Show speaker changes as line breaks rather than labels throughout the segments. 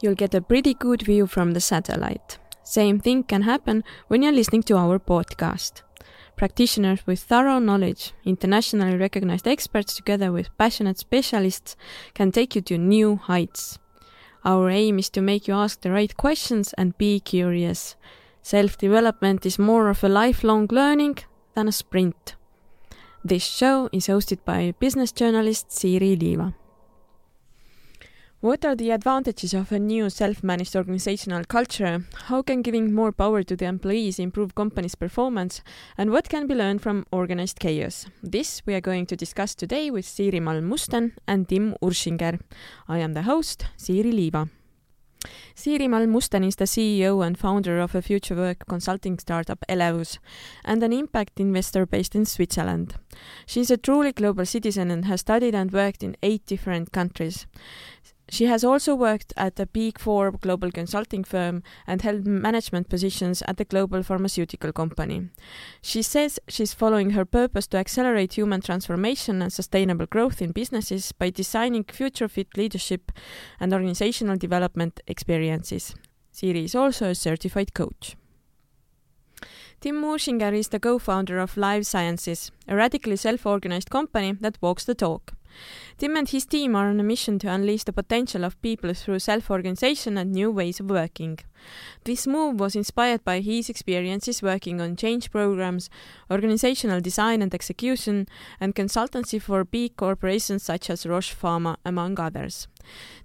you'll get a pretty good view from the satellite. Same thing can happen when you're listening to our podcast. Practitioners with thorough knowledge, internationally recognized experts together with passionate specialists can take you to new heights. Our aim is to make you ask the right questions and be curious. Self development is more of a lifelong learning than a sprint. This show is hosted by business journalist Siiri Liiva. What are the advantages of a new self-managed organizational culture? How can giving more power to the employees improve company's performance? And what can be learned from organized chaos? This we are going to discuss today with Siiri Malm-Musten and Tim Urschinger. I am the host, Siiri Liiva. Siiri Malm-Musten is the CEO and founder of a future work consulting startup Elevus and an impact investor based in Switzerland. She is a truly global citizen and has studied and worked in eight different countries. She has also worked at a Big Four global consulting firm and held management positions at a global pharmaceutical company. She says she's following her purpose to accelerate human transformation and sustainable growth in businesses by designing future fit leadership and organizational development experiences. Siiri is also a certified coach. Tim Urschinger is the co-founder of Live Sciences, a radically self-organized company that walks the talk. Tim and his team are on a mission to unleash the potential of people through self-organization and new ways of working. This move was inspired by his experiences working on change programs, organizational design and execution, and consultancy for big corporations such as Roche Pharma, among others.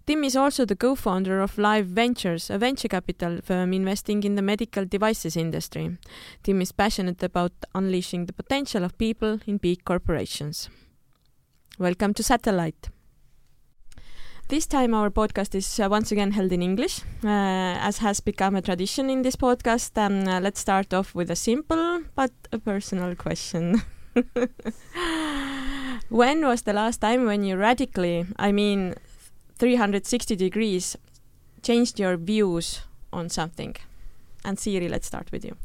Tim is also the co-founder of Live Ventures, a venture capital firm investing in the medical devices industry. Tim is passionate about unleashing the potential of people in big corporations. Welcome to Satellite. This time, our podcast is uh, once again held in English, uh, as has become a tradition in this podcast. And uh, let's start off with a simple but a personal question. when was the last time when you radically, I mean 360 degrees, changed your views on something? And Siiri, let's start with you.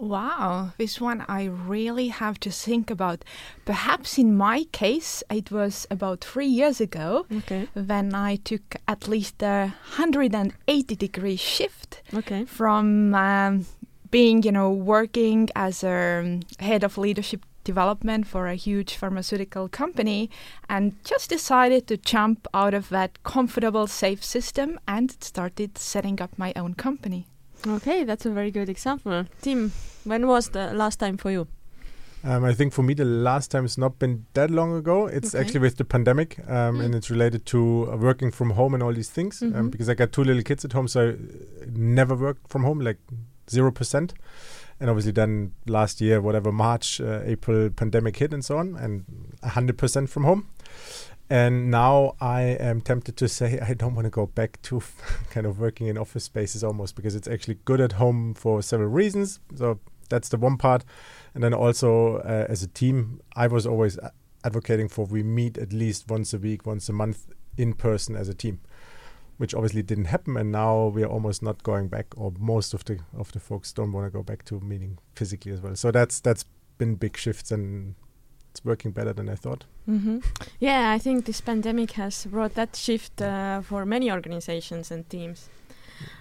Wow, this one I really have to think about. Perhaps in my case, it was about three years ago
Okay.
when I took at least a 180 degree shift
Okay.
from um, being, you know, working as a um, head of leadership development for a huge pharmaceutical company and just decided to jump out of that comfortable, safe system and started setting up my own company.
Okay, that's a very good example. Tim, when was the last time for you?
Um, I think for me, the last time has not been that long ago. It's
Okay.
actually with the pandemic, um,
Mm.
and it's related to uh, working from home and all these things. Um,
Mhm.
because I got two little kids at home, so I never worked from home, like zero percent. And obviously, then last year, whatever March, uh, April, pandemic hit and so on, and hundred percent from home. And now I am tempted to say I don't want to go back to kind of working in office spaces almost because it's actually good at home for several reasons. So that's the one part. And then also uh, as a team, I was always advocating for we meet at least once a week, once a month in person as a team, which obviously didn't happen. And now we are almost not going back, or most of the of the folks don't want to go back to meeting physically as well. So that's that's been big shifts and it's working better than I thought.
Mm-hmm. Yeah, I think this pandemic has brought that shift uh, for many organizations and teams.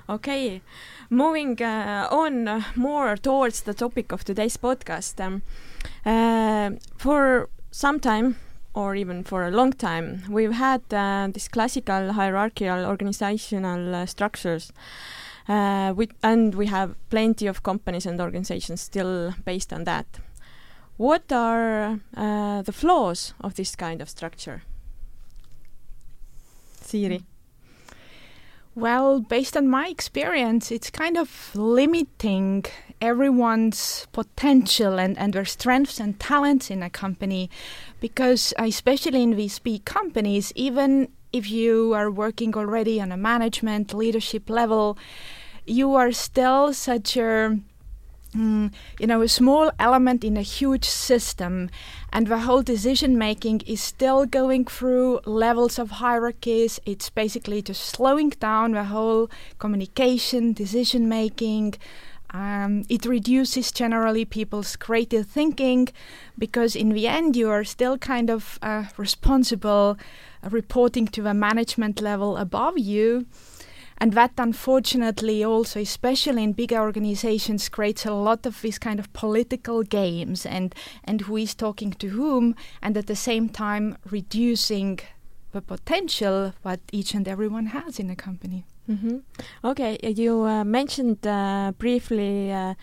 Okay, moving uh, on uh, more towards the topic of today's podcast. Um, uh, for some time, or even for a long time, we've had uh, this classical hierarchical organizational uh, structures. Uh, with, and we have plenty of companies and organizations still based on that. What are uh, the flaws of this kind of structure? Siiri.
Well, based on my experience, it's kind of limiting everyone's potential and, and their strengths and talents in a company because, uh, especially in big companies, even if you are working already on a management leadership level, you are still such a mm, you know a small element in a huge system and the whole decision making is still going through levels of hierarchies it's basically just slowing down the whole communication decision making Um, it reduces generally people's creative thinking because, in the end, you are still kind of uh, responsible, uh, reporting to the management level above you. And that, unfortunately, also, especially in bigger organizations, creates a lot of these kind of political games and, and who is talking to whom, and at the same time, reducing the potential that each and everyone has in a company.
Mm-hmm. Okay, you uh, mentioned uh, briefly uh,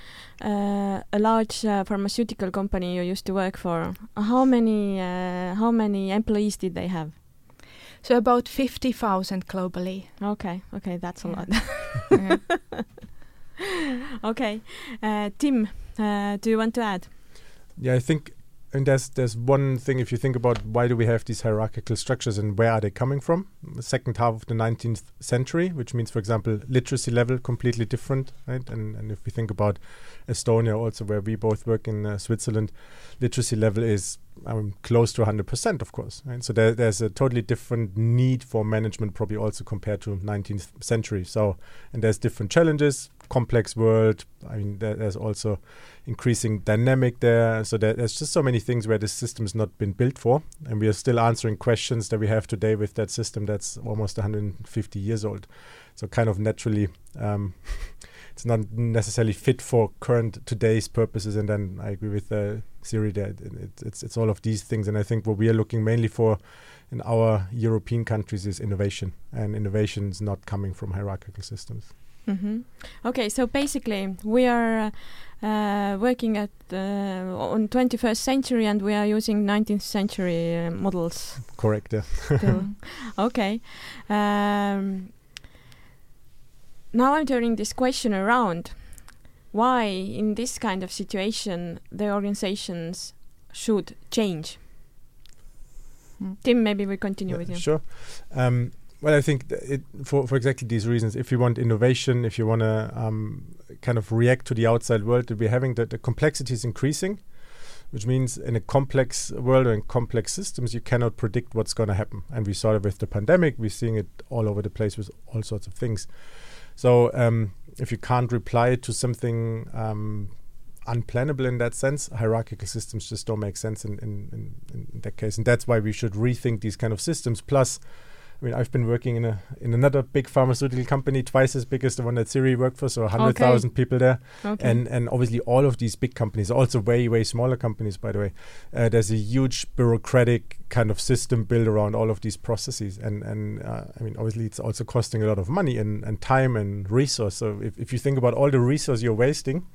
uh a large uh, pharmaceutical company you used to work for. How many uh, how many employees did they have?
So about fifty thousand globally.
Okay, okay, that's a lot. okay, uh, Tim, uh, do you want to add?
Yeah, I think and there's there's one thing if you think about why do we have these hierarchical structures and where are they coming from? The second half of the 19th century, which means, for example, literacy level completely different, right? And and if we think about Estonia, also where we both work in uh, Switzerland, literacy level is um, close to 100%, of course. Right? So there, there's a totally different need for management, probably also compared to 19th century. So and there's different challenges, complex world. I mean, there, there's also increasing dynamic there. So there, there's just so many things where the system has not been built for, and we are still answering questions that we have today with that system that's almost 150 years old. So kind of naturally, um, it's not necessarily fit for current today's purposes. And then I agree with uh, Siiri that it, it's it's all of these things. And I think what we are looking mainly for in our European countries is innovation, and innovation is not coming from hierarchical systems.
Mm-hmm. Okay, so basically we are uh, working at uh, on 21st century and we are using 19th century uh, models.
Correct. Yeah.
okay. Um, now I'm turning this question around. Why, in this kind of situation, the organizations should change? Mm. Tim, maybe we continue with you.
Sure. Um, well, I think it, for for exactly these reasons. If you want innovation, if you want to um, kind of react to the outside world we're having, that the complexity is increasing, which means in a complex world or in complex systems, you cannot predict what's going to happen. And we saw it with the pandemic. We're seeing it all over the place with all sorts of things. So um, if you can't reply to something um, unplannable in that sense, hierarchical systems just don't make sense in, in, in, in that case. And that's why we should rethink these kind of systems. Plus, I mean, I've been working in a in another big pharmaceutical company, twice as big as the one that Siiri worked for, so hundred thousand okay. people there, okay. and and obviously all of these big companies, also way way smaller companies, by the way, uh, there's a huge bureaucratic kind of system built around all of these processes, and and uh, I mean, obviously it's also costing a lot of money and and time and resource. So if if you think about all the resource you're wasting,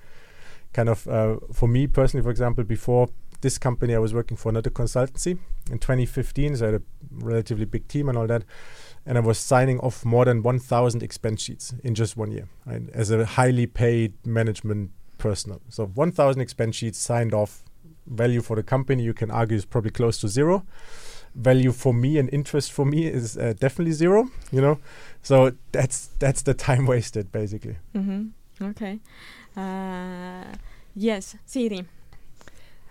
kind of uh, for me personally, for example, before this company I was working for another consultancy in 2015. So I had a relatively big team and all that. And I was signing off more than 1,000 expense sheets in just one year right, as a highly paid management personnel. So 1,000 expense sheets signed off. Value for the company, you can argue, is probably close to zero. Value for me and interest for me is uh, definitely zero. You know, so that's that's the time wasted basically.
Mm-hmm. Okay. Uh, yes, Siiri.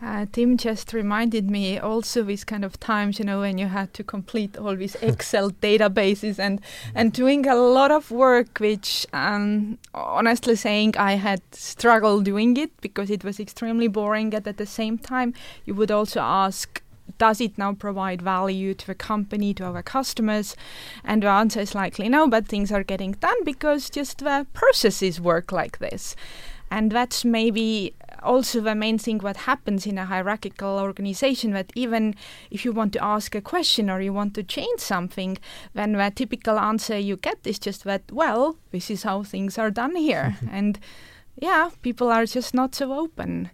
Uh, Tim just reminded me also these kind of times, you know, when you had to complete all these Excel databases and and doing a lot of work, which um, honestly saying I had struggled doing it because it was extremely boring. And at the same time, you would also ask, does it now provide value to the company, to our customers? And the answer is likely no, but things are getting done because just the processes work like this. And that's maybe also the main thing what happens in a hierarchical organization that even if you want to ask a question or you want to change something then the typical answer you get is just that well this is how things are done here. And yeah people are just not so open.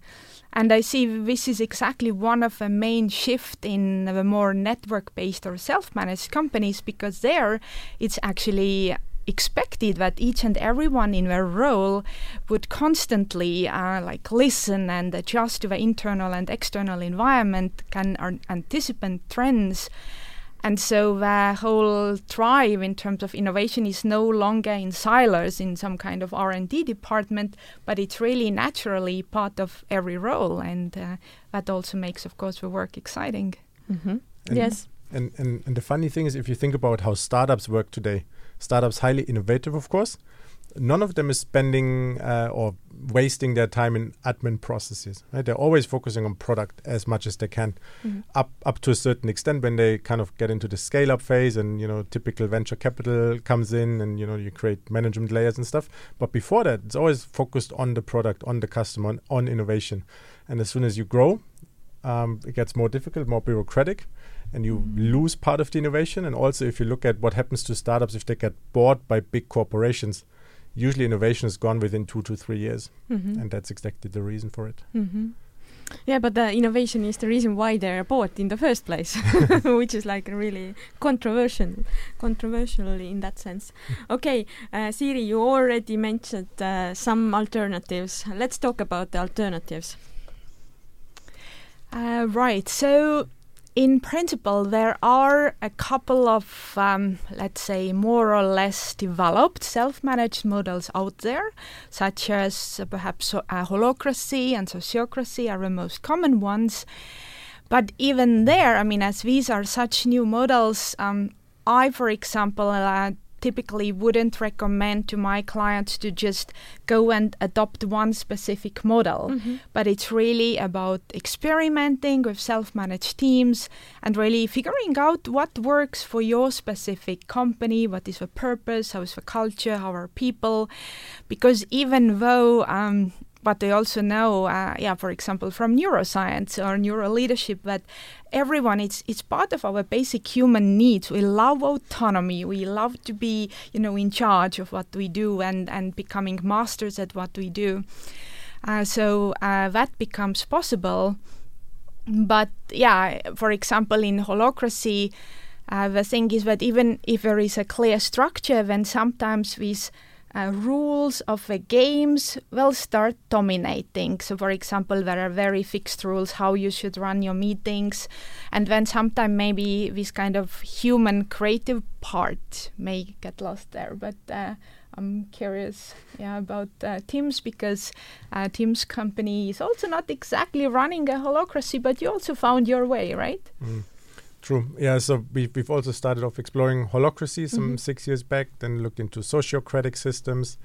And I see this is exactly one of the main shift in the more network based or self managed companies because there it's actually expected that each and everyone in their role would constantly uh, like listen and adjust to the internal and external environment, can uh, anticipate trends. And so the whole drive in terms of innovation is no longer in silos in some kind of R&D department, but it's really naturally part of every role, and uh, that also makes, of course, the work exciting.
Mm-hmm. yes.
And, and and the funny thing is, if you think about how startups work today, startups highly innovative, of course. None of them is spending uh, or wasting their time in admin processes. Right? They're always focusing on product as much as they can,
Mhm.
up up to a certain extent. When they kind of get into the scale up phase, and you know, typical venture capital comes in, and you know, you create management layers and stuff. But before that, it's always focused on the product, on the customer, on, on innovation. And as soon as you grow, um, it gets more difficult, more bureaucratic, and you
Mhm.
lose part of the innovation. And also, if you look at what happens to startups if they get bought by big corporations, usually innovation is gone within two to three years,
Mhm.
and that's exactly the reason for it.
hmm Yeah, but the innovation is the reason why they're bought in the first place, which is like really controversial, controversial in that sense. Okay, uh, Siiri, you already mentioned uh, some alternatives. Let's talk about the alternatives.
Uh, right. So, in principle, there are a couple of, um, let's say, more or less developed self managed models out there, such as uh, perhaps uh, holacracy and sociocracy are the most common ones. But even there, I mean, as these are such new models, um, I, for example, uh, typically wouldn't recommend to my clients to just go and adopt one specific model
Mhm.
but it's really about experimenting with self managed teams and really figuring out what works for your specific company, what is the purpose, how is the culture, how are people. Because even though, um, but they also know, uh, yeah, for example, from neuroscience or neuro leadership, that everyone it's it's part of our basic human needs. We love autonomy. We love to be, you know, in charge of what we do and and becoming masters at what we do. Uh, so uh, that becomes possible. But yeah, for example, in holacracy, uh, the thing is that even if there is a clear structure, then sometimes these uh, rules of the games will start dominating. So, for example, there are very fixed rules how you should run your meetings, and then sometimes maybe this kind of human creative part may get lost there. But uh, I'm curious, yeah, about uh, Tim's because uh, Tim's company is also not exactly running a holacracy, but you also found your way, right?
Mm. True. Yeah. So we've, we've also started off exploring holacracy some
Mhm.
six years back, then looked into sociocratic systems.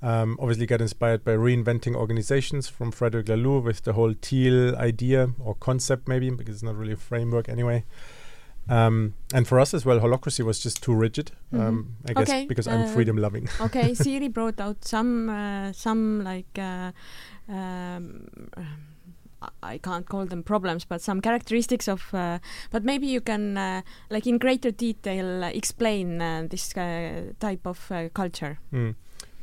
Um, obviously, got inspired by reinventing organizations from Frederic Laloux with the whole teal idea or concept, maybe, because it's not really a framework anyway. Um, and for us as well, holacracy was just too rigid. Um, I guess
Okay,
because I'm
uh,
freedom loving.
okay, Siiri brought out some uh, some like uh, um, I- can't call them problems, but some characteristics of. Uh, but maybe you can uh, like in greater detail uh, explain uh, this uh, type of uh, culture.
Mm.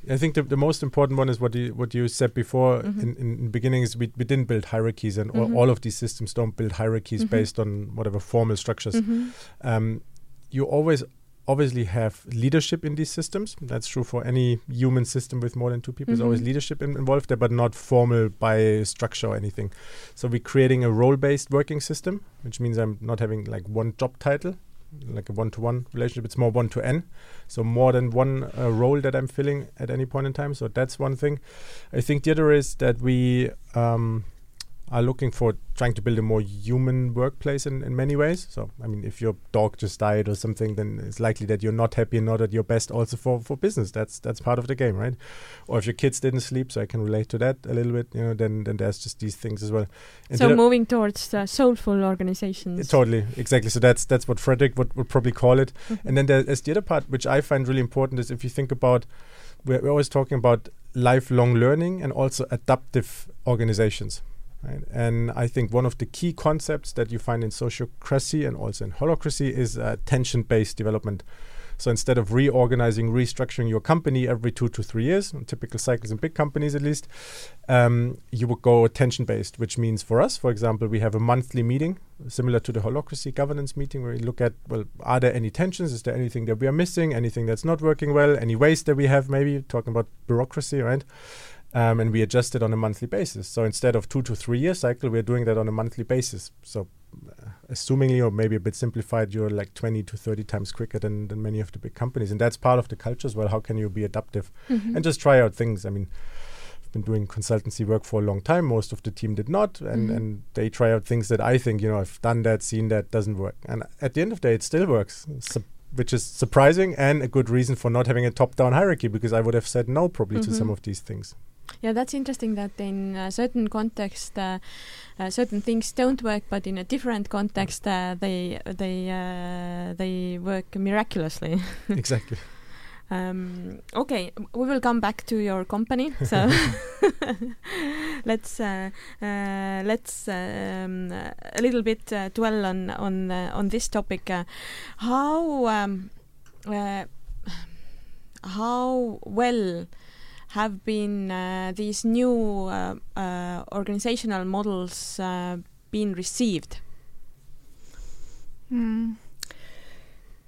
I think the, the most important one is what you what you said before
Mhm.
in, in, the beginning is we, we didn't build hierarchies and all,
Mhm.
all of these systems don't build hierarchies
Mhm.
based on whatever formal structures.
Mhm.
Um, you always obviously have leadership in these systems. That's true for any human system with more than two people. There's always
Mhm.
leadership in, involved there, but not formal by structure or anything. So we're creating a role-based working system, which means I'm not having like one job title, like a one-to-one relationship. It's more one-to-n. So more than one uh, role that I'm filling at any point in time. So that's one thing. I think the other is that we um, are looking for trying to build a more human workplace in, in many ways. So, I mean, if your dog just died or something, then it's likely that you're not happy and not at your best also for, for business. That's that's part of the game, right? Or if your kids didn't sleep, so I can relate to that a little bit, you know, then, then there's just these things as well. And
So moving towards uh, soulful organizations.
Totally, exactly. So that's that's what Frederic would, would probably call it.
Mhm.
And then there's the other part, which I find really important, is if you think about, we're, we're always talking about lifelong learning and also adaptive organizations. Right? And I think one of the key concepts that you find in sociocracy and also in holacracy is uh, tension based development. So instead of reorganizing, restructuring your company every two to three years, typical cycles in big companies at least, um, you would go attention based, which means for us, for example, we have a monthly meeting similar to the holacracy governance meeting where we look at, well, are there any tensions? Is there anything that we are missing? Anything that's not working well? Any waste that we have, maybe talking about bureaucracy, right? Um, and we adjust it on a monthly basis. So instead of two to three year cycle, we're doing that on a monthly basis. So uh, assumingly, or maybe a bit simplified, you're like 20 to 30 times quicker than, than many of the big companies. And that's part of the culture as well. How can you be adaptive
Mhm.
and just try out things? I mean, I've been doing consultancy work for a long time. Most of the team did not. And,
Mhm.
and they try out things that I think, you know, I've done that, seen that, doesn't work. And at the end of the day, it still works. Sup- which is surprising and a good reason for not having a top-down hierarchy because I would have said no probably to some of these things.
Yeah, that's interesting that in a certain context, uh, uh, certain things don't work, but in a different context, uh, they they uh, they work miraculously.
exactly.
Um, okay, we will come back to your company. So let's uh, uh, let's um, a little bit uh, dwell on on uh, on this topic. Uh, how um, uh, how well have been these new organizational models been received?
Mm.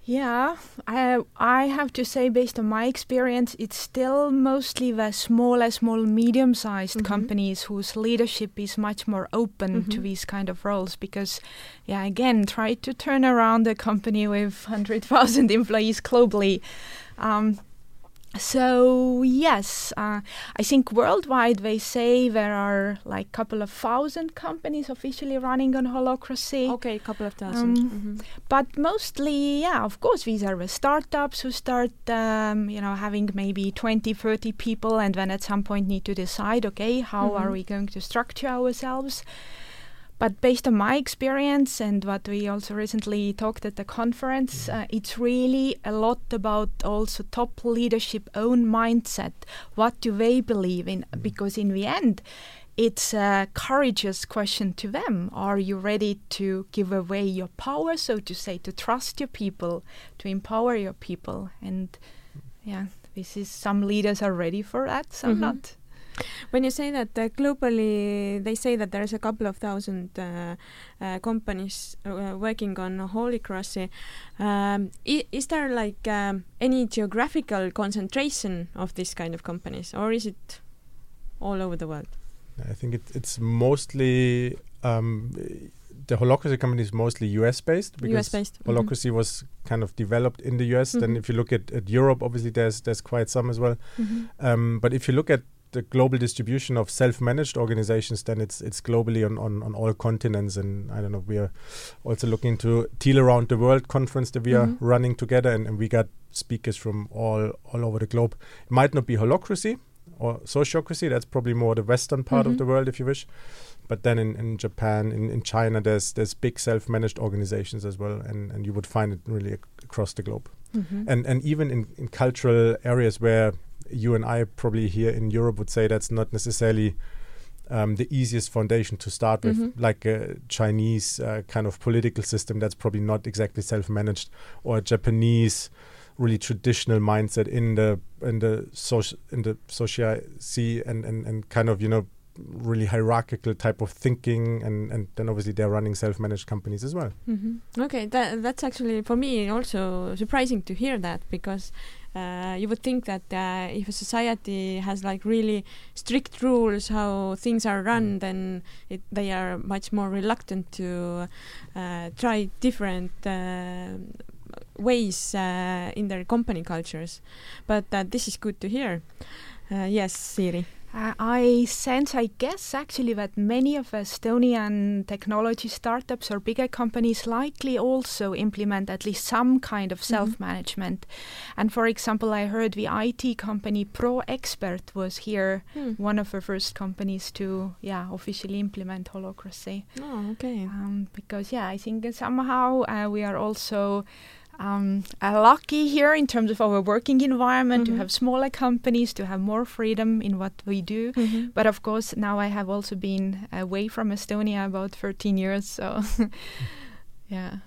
Yeah, I I have to say, based on my experience, it's still mostly the smaller, small, medium-sized mm -hmm. companies whose leadership is much more open mm -hmm. to these kind of roles. Because, yeah, again, try to turn around a company with hundred thousand employees globally. Um, so yes, uh, I think worldwide they say there are like a couple of thousand companies officially running on Holacracy.
Okay, a couple of thousand. Um,
mm-hmm. But mostly, yeah, of course, these are the startups who start, um, you know, having maybe 20, 30 people, and then at some point need to decide, okay, how mm-hmm. are we going to structure ourselves? But based on my experience and what we also recently talked at the conference, uh, it's really a lot about also top leadership own mindset. What do they believe in? Because in the end, it's a courageous question to them. Are you ready to give away your power, so to say, to trust your people, to empower your people? And yeah, this is some leaders are ready for that, some mm-hmm. not.
When you say that uh, globally, they say that there's a couple of thousand uh, uh, companies uh, working on Holacracy. Um, is there like um, any geographical concentration of this kind of companies, or is it all over the world?
I think it, it's mostly um, the Holacracy company is mostly US based because US based. Holacracy mm -hmm. was kind of developed in the US. Mm -hmm. Then mm-hmm. if you look at, at Europe, obviously there's there's quite some as well. Mm -hmm. um, but if you look at the global distribution of self-managed organizations, then it's it's globally on, on, on all continents. And I don't know, we are also looking into Teal Around the World conference that we mm-hmm. are running together, and, and we got speakers from all all over the globe. It might not be holacracy or sociocracy. That's probably more the western part mm-hmm. of the world, if you wish. But then in, in Japan, in, in China, there's there's big self-managed organizations as well, and, and you would find it really ac- across the globe. Mm-hmm. And and even in, in cultural areas where you and I probably here in Europe would say that's not necessarily um, the easiest foundation to start with, mm-hmm. like a Chinese uh, kind of political system that's probably not exactly self-managed, or a Japanese really traditional mindset in the in the social in the society and, and and kind of you know really hierarchical type of thinking and and then obviously they're running self-managed companies as well
mm-hmm. okay that that's actually for me also surprising to hear that because uh, you would think that uh, if a society has like really strict rules how things are run, mm. then it, they are much more reluctant to uh, try different uh, ways uh, in their company cultures. But uh, this is good to hear. yes, Siiri.
Uh, I sense, I guess, actually, that many of Estonian technology startups or bigger companies likely also implement at least some kind of mm-hmm. self management. Mm-hmm. And for example, I heard the IT company Proekspert was here, mm. one of the first companies to, yeah, officially implement holacracy.
Oh, okay.
Um, because, yeah, I think somehow uh, we are also um, I'm lucky here in terms of our working environment mm-hmm. to have smaller companies, to have more freedom in what we do. Mm-hmm. But of course, now I have also been away from Estonia about 13 years, so yeah.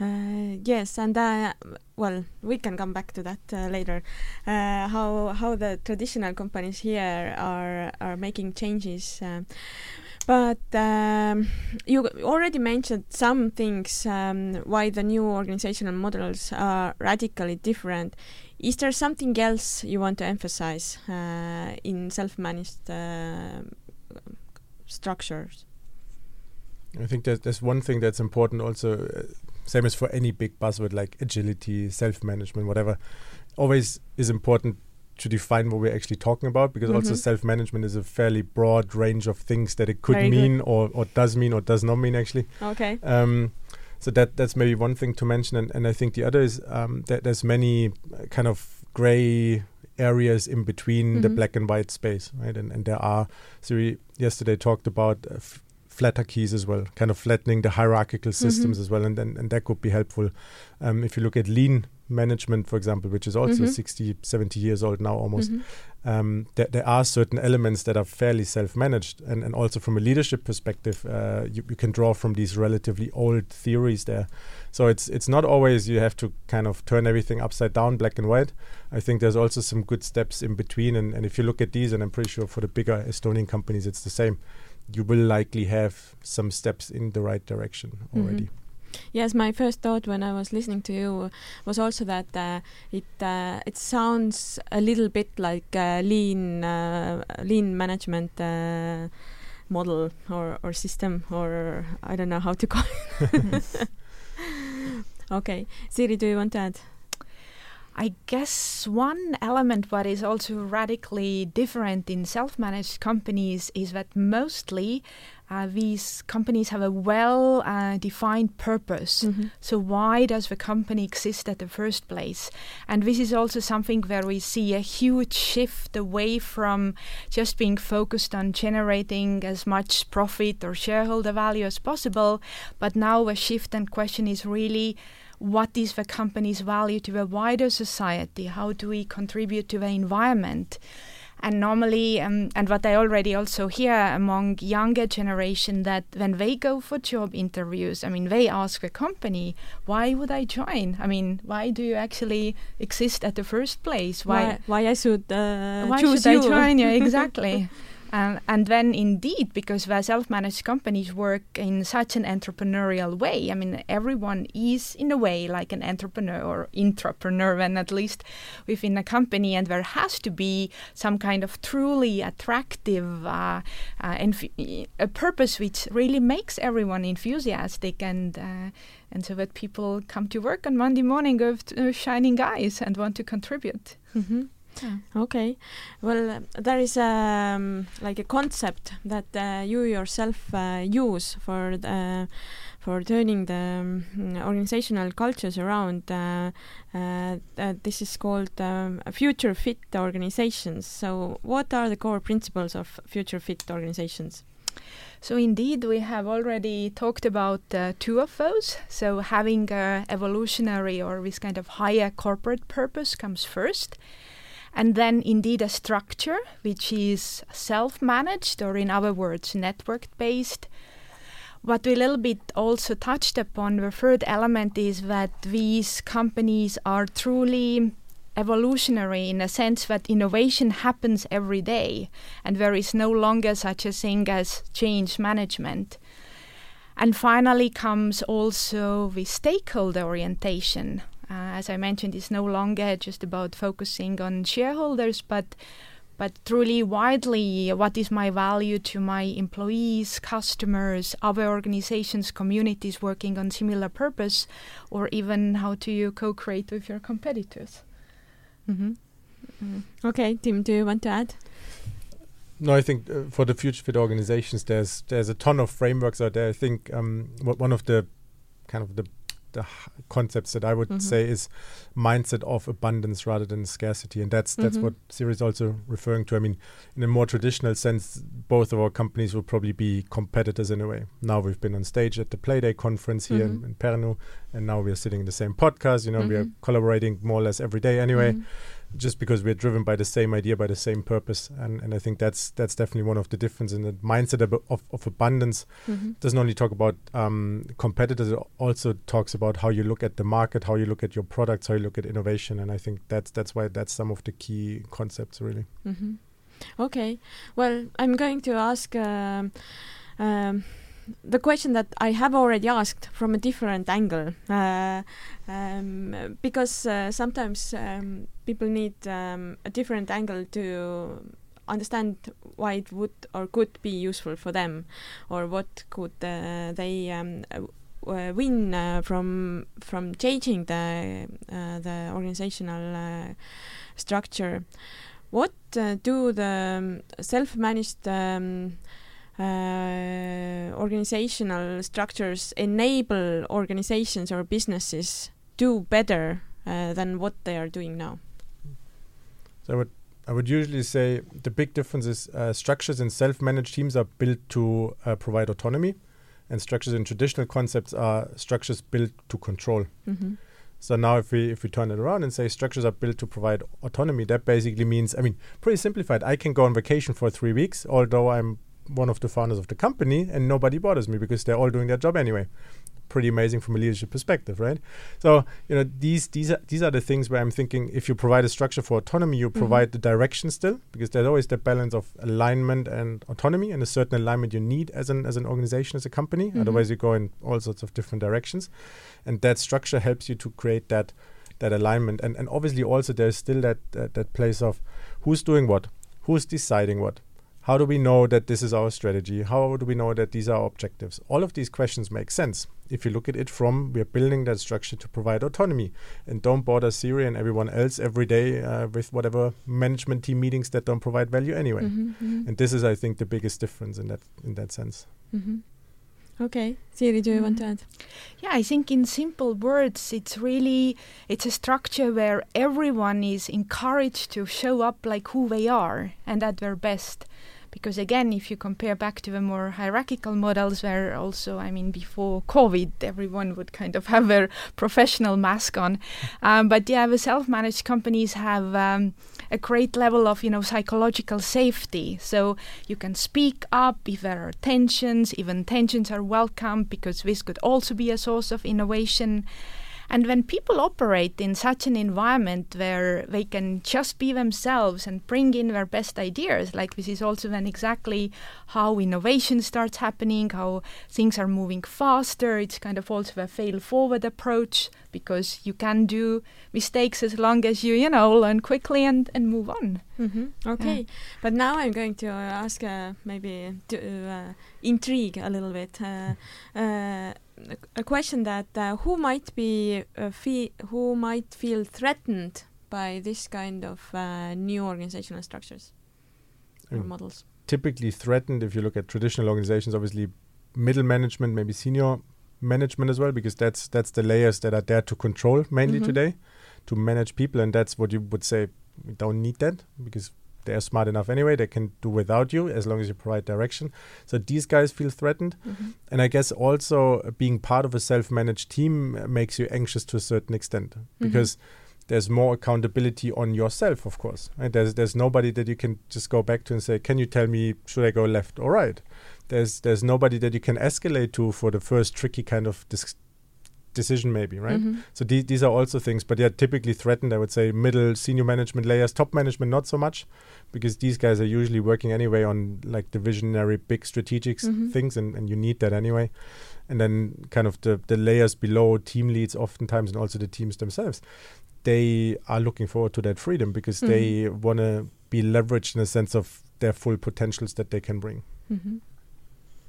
Uh, yes, and uh, well, we can come back to that uh, later. Uh, how how the traditional companies here are are making changes. But um, you already mentioned some things um, why the new organizational models are radically different. Is there something else you want to emphasize uh, in self-managed uh, structures?
I think that there's one thing that's important also, uh, same as for any big buzzword like agility, self-management, whatever, always is important to define what we're actually talking about because mm-hmm. also self-management is a fairly broad range of things that it could Very mean or, or does mean or does not mean actually
okay
um, so that that's maybe one thing to mention and, and I think the other is um, that there's many kind of gray areas in between the
Mhm.
black and white space, right? And and there are. So we yesterday talked about. Uh, f- flatarchies as well kind of flattening the hierarchical systems
Mhm.
as well and, and and that could be helpful um, if you look at lean management for example which is also
Mhm.
60 70 years old now almost
Mhm.
um, there, there are certain elements that are fairly self-managed. And, and also from a leadership perspective uh, you, you can draw from these relatively old theories there. So it's it's not always you have to kind of turn everything upside down black and white. I think there's also some good steps in between. And, and if you look at these and i'm pretty sure for the bigger estonian companies it's the same you will likely have some steps in the right direction already
Yes, my first thought when I was listening to you was also that uh, it uh, it sounds a little bit like uh, lean lean management uh, model or, or system or I don't know how to call it. okay, Siiri, do you want to add?
I guess one element what is also radically different in self-managed companies is that mostly uh, these companies have a well uh, defined purpose.
Mhm.
So why does the company exist at the first place? And this is also something where we see a huge shift away from just being focused on generating as much profit or shareholder value as possible, but now a shift and question is really what is the company's value to the wider society? How do we contribute to the environment? And normally, um, and what I already also hear among younger generation, that when they go for job interviews, I mean, they ask the company, "Why would I join? I mean, why do you actually exist at the first place?
Why why I should uh,
why
choose
should
you?
I join you? Exactly. And and then indeed, because the self-managed companies work in such an entrepreneurial way. I mean, everyone is in a way like an entrepreneur or intrapreneur, and at least within a company, and there has to be some kind of truly attractive uh, uh, a purpose which really makes everyone enthusiastic and. Uh, and so that people come to work on Monday morning with uh, shining eyes and want to contribute.
Mhm. Okay, well, uh, there is um, like a concept that uh, you yourself uh, use for the, for turning the um, organizational cultures around. Uh, uh, uh, this is called um, future fit organizations. So, what are the core principles of future fit organizations?
So indeed, we have already talked about uh, two of those. So having a evolutionary or this kind of higher corporate purpose comes first. And then indeed a structure which is self-managed or in other words network-based. What we a little bit also touched upon, the third element is that these companies are truly evolutionary in a sense that innovation happens every day and there is no longer such a thing as change management. And finally comes also the stakeholder orientation. Uh, as I mentioned, it's no longer just about focusing on shareholders, but but truly widely what is my value to my employees, customers, other organizations, communities working on similar purpose, or even how do you co-create with your competitors.
Mm-hmm. Mm. Okay, Tim, do you want to add?
No, I think uh, for the future fit organizations, there's there's a ton of frameworks out there. I think um, what one of the kind of the the concepts that I would
Mhm.
say is mindset of abundance rather than scarcity, and that's that's
Mhm.
what Siiri is also referring to. I mean, in a more traditional sense, both of our companies will probably be competitors in a way. Now we've been on stage at the Playday conference here
Mhm.
in, in Pärnu, and now we are sitting in the same podcast. You know, we are
Mhm.
collaborating more or less every day anyway
Mhm.
Just because we're driven by the same idea, by the same purpose, and and I think that's that's definitely one of the difference in the mindset of, of, of abundance.
Mhm.
Doesn't only talk about um, competitors; it also talks about how you look at the market, how you look at your products, how you look at innovation, and I think that's that's why that's some of the key concepts really.
hmm Okay. Well, I'm going to ask um, um, the question that I have already asked from a different angle, uh, um, because uh, sometimes um, people need um, a different angle to understand why it would or could be useful for them, or what could uh, they um, uh, win uh, from from changing the uh, the organizational structure. What do the um, self-managed um, uh, organizational structures enable organizations or businesses do better uh, than what they are doing now?
So I would I would usually say the big difference is uh, structures in self-managed teams are built to uh, provide autonomy, and structures in traditional concepts are structures built to control.
Mm-hmm.
So now, if we if we turn it around and say structures are built to provide autonomy, that basically means, I mean, pretty simplified. I can go on vacation for three weeks, although I'm one of the founders of the company, and nobody bothers me because they're all doing their job anyway pretty amazing from a leadership perspective, right? So you know these these are these are the things where I'm thinking if you provide a structure for autonomy, you mm-hmm. provide the direction still because there's always the balance of alignment and autonomy and a certain alignment you need as an as an organization as a company. Mm-hmm. Otherwise, you go in all sorts of different directions, and that structure helps you to create that that alignment. And and obviously also there's still that that, that place of who's doing what, who's deciding what how do we know that this is our strategy? How do we know that these are our objectives? All of these questions make sense if you look at it from we're building that structure to provide autonomy and don't bother Siiri and everyone else every day uh, with whatever management team meetings that don't provide value anyway. Mm-hmm, mm-hmm. And this is, I think, the biggest difference in that in that sense.
Mm-hmm. Okay, Siiri, do you want to mm-hmm. add?
Yeah, I think in simple words, it's really it's a structure where everyone is encouraged to show up like who they are and at their best because again if you compare back to the more hierarchical models where also i mean before covid everyone would kind of have their professional mask on. Um, but yeah the self-managed companies have um, a great level of you know psychological safety. So you can speak up if there are tensions even tensions are welcome because this could also be a source of innovation and when people operate in such an environment where they can just be themselves and bring in their best ideas, like this is also then exactly how innovation starts happening, how things are moving faster. It's kind of also a fail forward approach because you can do mistakes as long as you, you know, learn quickly and, and move on.
Mm-hmm. Okay. Yeah. But now I'm going to uh, ask uh, maybe to uh, intrigue a little bit. Uh, uh, a question that uh, who might be uh, who might feel threatened by this kind of uh, new organizational structures or mm. models?
Typically threatened, if you look at traditional organizations, obviously middle management, maybe senior management as well, because that's that's the layers that are there to control mainly mm-hmm. today, to manage people, and that's what you would say we don't need that because they're smart enough anyway. They can do without you as long as you provide direction. So these guys feel threatened. Mm-hmm. And I guess also being part of a self managed team makes you anxious to a certain extent mm-hmm. because there's more accountability on yourself, of course. Right? There's there's nobody that you can just go back to and say, "Can you tell me should I go left or right?" There's there's nobody that you can escalate to for the first tricky kind of dis- decision maybe right mm-hmm. so the- these are also things but they're typically threatened i would say middle senior management layers top management not so much because these guys are usually working anyway on like the visionary big strategic mm-hmm. things and, and you need that anyway and then kind of the, the layers below team leads oftentimes and also the teams themselves they are looking forward to that freedom because mm-hmm. they want to be leveraged in a sense of their full potentials that they can bring
mm-hmm.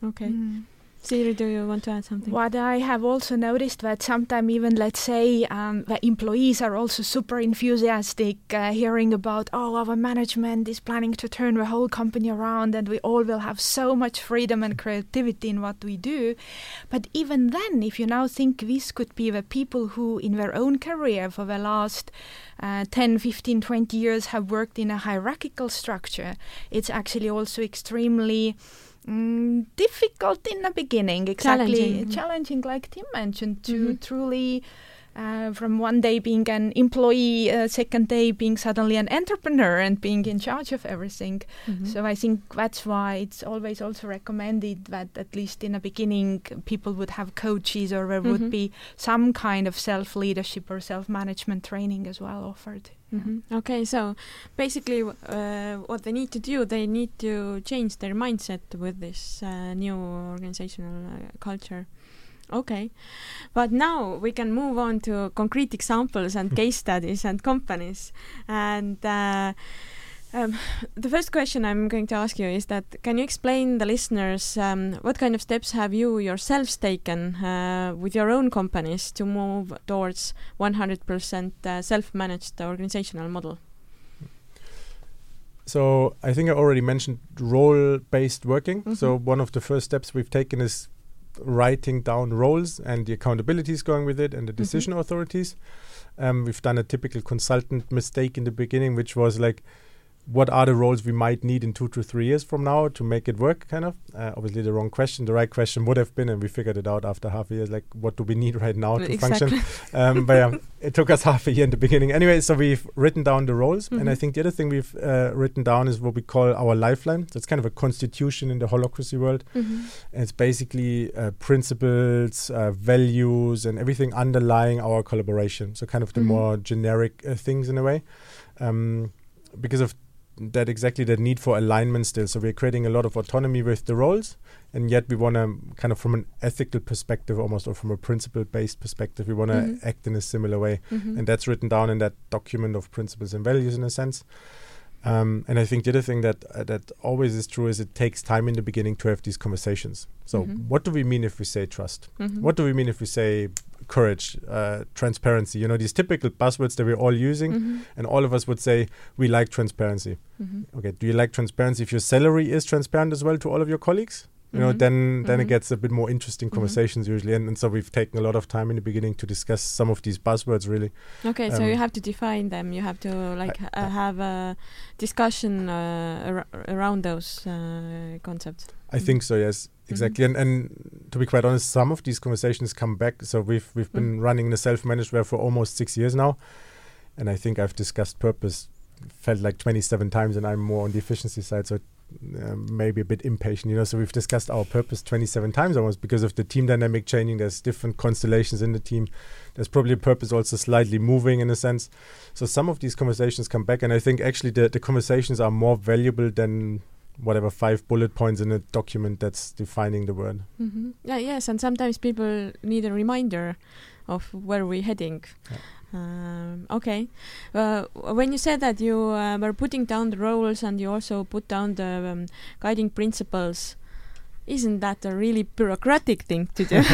okay mm-hmm. Siiri, do you want to add something?
What I have also noticed that sometimes even let's say um, the employees are also super enthusiastic, uh, hearing about oh our management is planning to turn the whole company around, and we all will have so much freedom and creativity in what we do. But even then, if you now think this could be the people who in their own career for the last uh, 10, 15, 20 years have worked in a hierarchical structure, it's actually also extremely Mm, difficult in the beginning, exactly challenging, challenging like Tim mentioned, to mm-hmm. truly. Uh, from one day being an employee, uh, second day being suddenly an entrepreneur and being in charge of everything. Mm-hmm. So I think that's why it's always also recommended that at least in the beginning people would have coaches or there mm-hmm. would be some kind of self leadership or self management training as well offered.
Mm-hmm. Okay, so basically, uh, what they need to do, they need to change their mindset with this uh, new organizational uh, culture. Okay, but now we can move on to concrete examples and case studies and companies, and uh, um, the first question I'm going to ask you is that can you explain the listeners um, what kind of steps have you yourselves taken uh, with your own companies to move towards 100% uh, self-managed organizational model?
So I think I already mentioned role-based working. Mm -hmm. So one of the first steps we've taken is writing down roles and the accountabilities going with it and the
Mm-hmm.
decision authorities. Um, we've done a typical consultant mistake in the beginning, which was like, what are the roles we might need in two to three years from now to make it work? Kind of. Uh, obviously, the wrong question. The right question would have been, and we figured it out after half a year. Like, what do we need right now to function? um, but yeah, it took us half a year in the beginning. Anyway, so we've written down the roles, and I
Mhm.
think the other thing we've uh, written down is what we call our lifeline. that's kind of a constitution in the holacracy world.
Mhm.
And it's basically uh, principles, uh, values, and everything underlying our collaboration. So kind of the
Mhm.
more generic uh, things in a way, um, because of that exactly that need for alignment still. So we're creating a lot of autonomy with the roles, and yet we want to kind of from an ethical perspective, almost or from a principle-based perspective, we want to
Mhm.
act in a similar way
Mhm.
and that's written down in that document of principles and values in a sense. Um, and I think the other thing that uh, that always is true is it takes time in the beginning to have these conversations. So,
Mhm.
what do we mean if we say trust?
Mhm.
What do we mean if we say courage, uh, transparency? You know, these typical buzzwords that we're all using,
Mhm.
and all of us would say we like transparency.
Mhm.
Okay, do you like transparency if your salary is transparent as well to all of your colleagues? You know,
Mhm.
then then it gets a bit more interesting
Mhm.
conversations usually, and, and so we've taken a lot of time in the beginning to discuss some of these buzzwords really.
Okay, so you
Um,
have to define them. You have to like
I-
uh, have a discussion uh, ar- around those uh, concepts.
I think so. Yes, exactly. And and to be quite honest, some of these conversations come back. So we've we've been running the self-managed web for almost six years now, and I think I've discussed purpose felt like 27 times, and I'm more on the efficiency side, so uh, maybe a bit impatient. You know, so we've discussed our purpose 27 times almost because of the team dynamic changing. There's different constellations in the team. There's probably a purpose also slightly moving in a sense. So some of these conversations come back, and I think actually the the conversations are more valuable than whatever five bullet points in a document that's defining the word.
hmm Yeah, yes, and sometimes people need a reminder of where we're heading. Um, okay. Uh, when you said that you uh, were putting down the roles and you also put down the um, guiding principles, isn't that a really bureaucratic thing to do?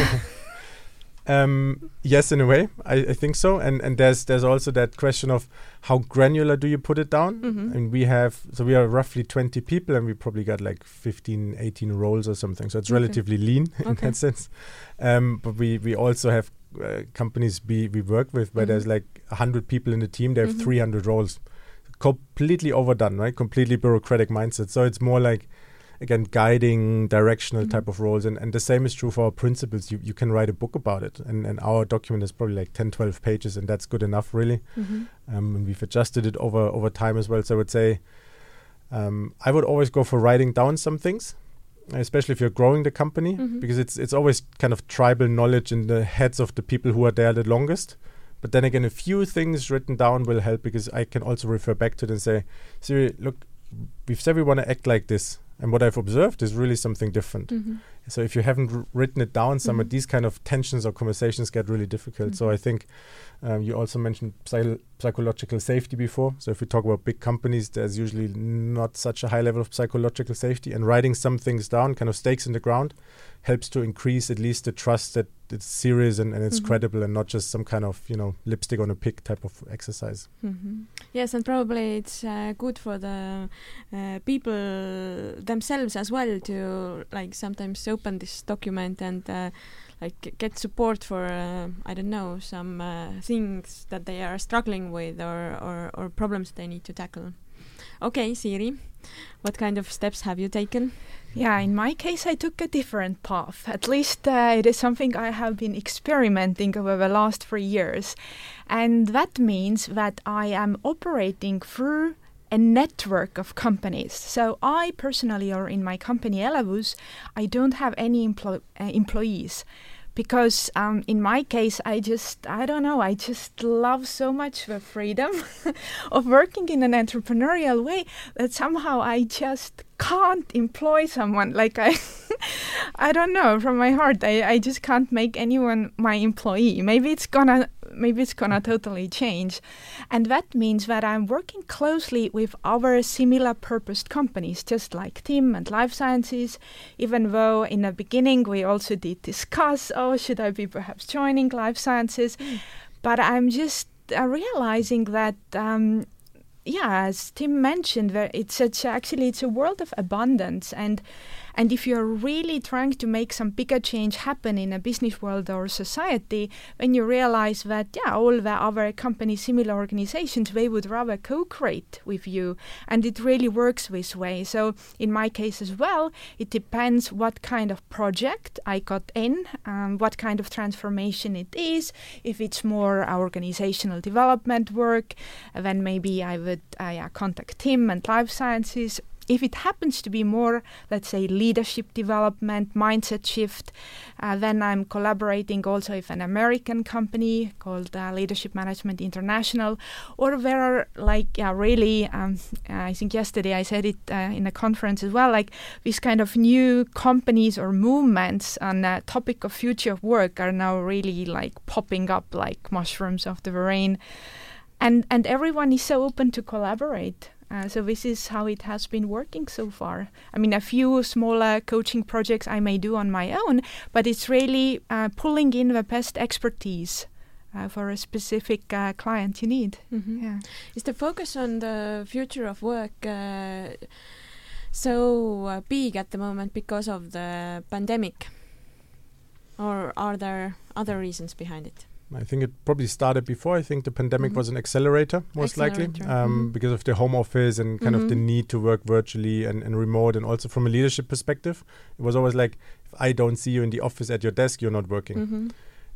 Um, yes, in a way, I, I think so. And and there's there's also that question of how granular do you put it down?
Mhm.
And we have so we are roughly 20 people, and we probably got like 15, 18 roles or something. So it's
Okay.
relatively lean in
Okay.
that sense. Um, but we we also have uh, companies we we work with where
Mhm.
there's like 100 people in the team. They have
Mhm.
300 roles, completely overdone, right? Completely bureaucratic mindset. So it's more like again guiding directional
Mhm.
type of roles and, and the same is true for our principles you, you can write a book about it and, and our document is probably like 10 12 pages and that's good enough really
Mhm.
um, and we've adjusted it over over time as well so i would say um, i would always go for writing down some things especially if you're growing the company
Mhm.
because it's it's always kind of tribal knowledge in the heads of the people who are there the longest but then again a few things written down will help because i can also refer back to it and say Siiri, look we've said we want to act like this and what i've observed is really something different
Mhm.
So if you haven't r- written it down, some of
Mhm.
these kind of tensions or conversations get really difficult. So
Mhm.
I think um, you also mentioned psy- psychological safety before. So if we talk about big companies, there's usually not such a high level of psychological safety, and writing some things down, kind of stakes in the ground, helps to increase at least the trust that it's serious and, and it's
Mhm.
credible and not just some kind of you know lipstick on a pig type of exercise.
Mhm. Yes, and probably it's uh, good for the uh, people themselves as well to like sometimes open this document and uh, like get support for uh, I don't know some uh, things that they are struggling with or, or or problems they need to tackle. Okay, Siiri, what kind of steps have you taken?
Yeah, in my case, I took a different path. At least uh, it is something I have been experimenting over the last three years. And that means that I am operating through a network of companies. So I personally, or in my company Elavus, I don't have any emplo- uh, employees because um, in my case i just i don't know i just love so much the freedom of working in an entrepreneurial way that somehow i just can't employ someone like i i don't know from my heart I, I just can't make anyone my employee. Maybe it's gonna maybe it's gonna totally change. And that means that i'm working closely with other similar purposed companies just like tim and life sciences. Even though in the beginning we also did discuss oh should i be perhaps joining life sciences? But i'm just uh, realizing that um, yeah as tim mentioned it's such actually it's a world of abundance. And And if you're really trying to make some bigger change happen in a business world or society, when you realize that, yeah, all the other companies, similar organizations, they would rather co create with you. And it really works this way. So, in my case as well, it depends what kind of project I got in, um, what kind of transformation it is. If it's more organizational development work, then maybe I would uh, contact Tim and life sciences if it happens to be more, let's say, leadership development, mindset shift, uh, then I'm collaborating also with an American company called uh, Leadership Management International, or there are like yeah, really, um, I think yesterday I said it uh, in a conference as well, like these kind of new companies or movements on the topic of future work are now really like popping up like mushrooms of the rain. And, and everyone is so open to collaborate. Uh, so this is how it has been working so far. I mean, a few smaller coaching projects I may do on my own, but it's really uh, pulling in the best expertise uh, for a specific uh, client you need.
Mm-hmm. Yeah. Is the focus on the future of work uh, so uh, big at the moment because of the pandemic, or are there other reasons behind it?
I think it probably started before. I think the pandemic mm-hmm. was an accelerator, most accelerator. likely, um, mm-hmm. because of the home office and kind mm-hmm. of the mm-hmm. need to work virtually and, and remote. And also from a leadership perspective, it was always like, if I don't see you in the office at your desk, you're not working. Mm-hmm.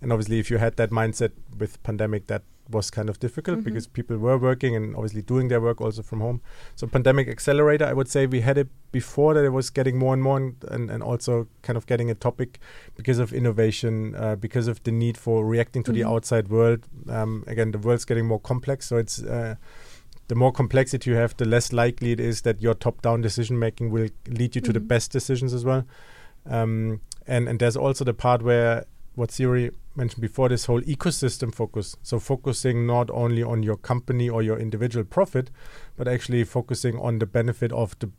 And obviously, if you had that mindset with pandemic, that was kind of difficult mm-hmm. because people were working and obviously doing their work also from home. So pandemic accelerator, I would say we had it before that it was getting more and more and, and, and also kind of getting a topic because of innovation, uh, because of the need for reacting to mm-hmm. the outside world. Um, again, the world's getting more complex, so it's uh, the more complexity you have, the less likely it is that your top-down decision making will lead you mm-hmm. to the mm-hmm. best decisions as well. Um, and and there's also the part where what Siiri mentioned before, this whole ecosystem focus. So focusing not only on your company or your individual profit, but actually focusing on the benefit of the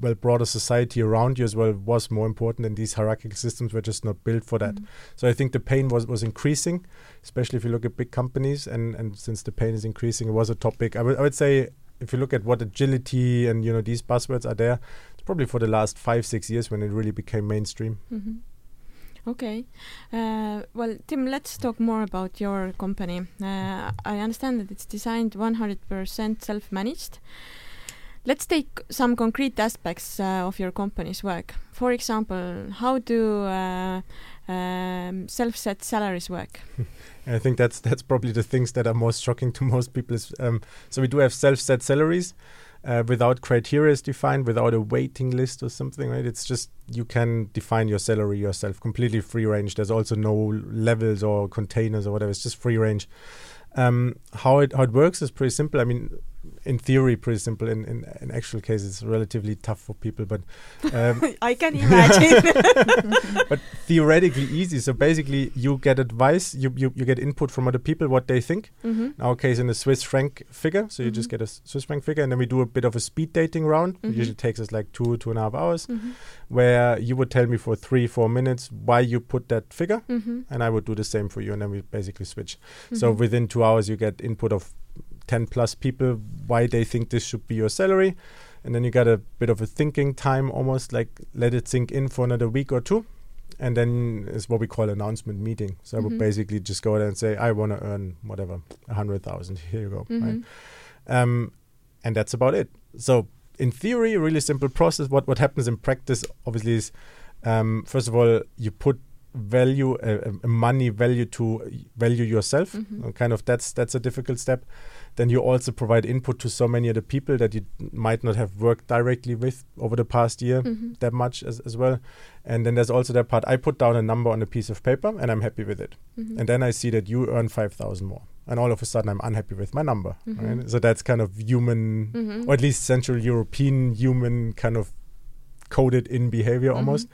well broader society around you as well was more important and these hierarchical systems were just not built for that mm-hmm. so i think the pain was was increasing especially if you look at big companies and and since the pain is increasing it was a topic i would, I would say if you look at what agility and you know these buzzwords are there it's probably for the last five six years when it really became mainstream
mm-hmm. Okay. Uh, well, Tim, let's talk more about your company. Uh, I understand that it's designed 100% self managed. Let's take some concrete aspects uh, of your company's work. For example, how do uh, um, self-set salaries work?
I think that's that's probably the things that are most shocking to most people. Is, um, so we do have self-set salaries uh, without criteria is defined, without a waiting list or something, right? It's just you can define your salary yourself, completely free range. There's also no levels or containers or whatever. It's just free range. Um, how it how it works is pretty simple. I mean, in theory pretty simple. In, in, in actual case, it's relatively tough for people, but
um, I can imagine.
but theoretically easy. So basically, you get advice, you, you, you get input from other people what they think. Mm-hmm. In our case, in a Swiss franc figure, so you mm-hmm. just get a Swiss franc figure, and then we do a bit of a speed dating round. Mm-hmm. It usually takes us like two two and a half hours, mm-hmm. where you would tell me for three four minutes why you put that figure, mm-hmm. and I would do the same for you, and then we basically switch. So mm-hmm. within two hours, you get input of 10 plus people why they think this should be your salary. And then you got a bit of a thinking time almost like let it sink in for another week or two. And then is what we call announcement meeting. So mm-hmm. I would mm-hmm. basically just go there and say, I want to earn whatever, a hundred thousand. Here you go. Mm-hmm. Right? Um, and that's about it. So in theory, a really simple process. What what happens in practice, obviously, is um, first of all you put value uh, money value to value yourself. Mm-hmm. kind of that's that's a difficult step then you also provide input to so many other people that you might not have worked directly with over the past year mm-hmm. that much as, as well. And then there's also that part I put down a number on a piece of paper and I'm happy with it. Mm-hmm. And then I see that you earn 5,000 more. And all of a sudden I'm unhappy with my number. Mm-hmm. Right? So that's kind of human, mm-hmm. or at least Central European human kind of coded in behavior mm-hmm. almost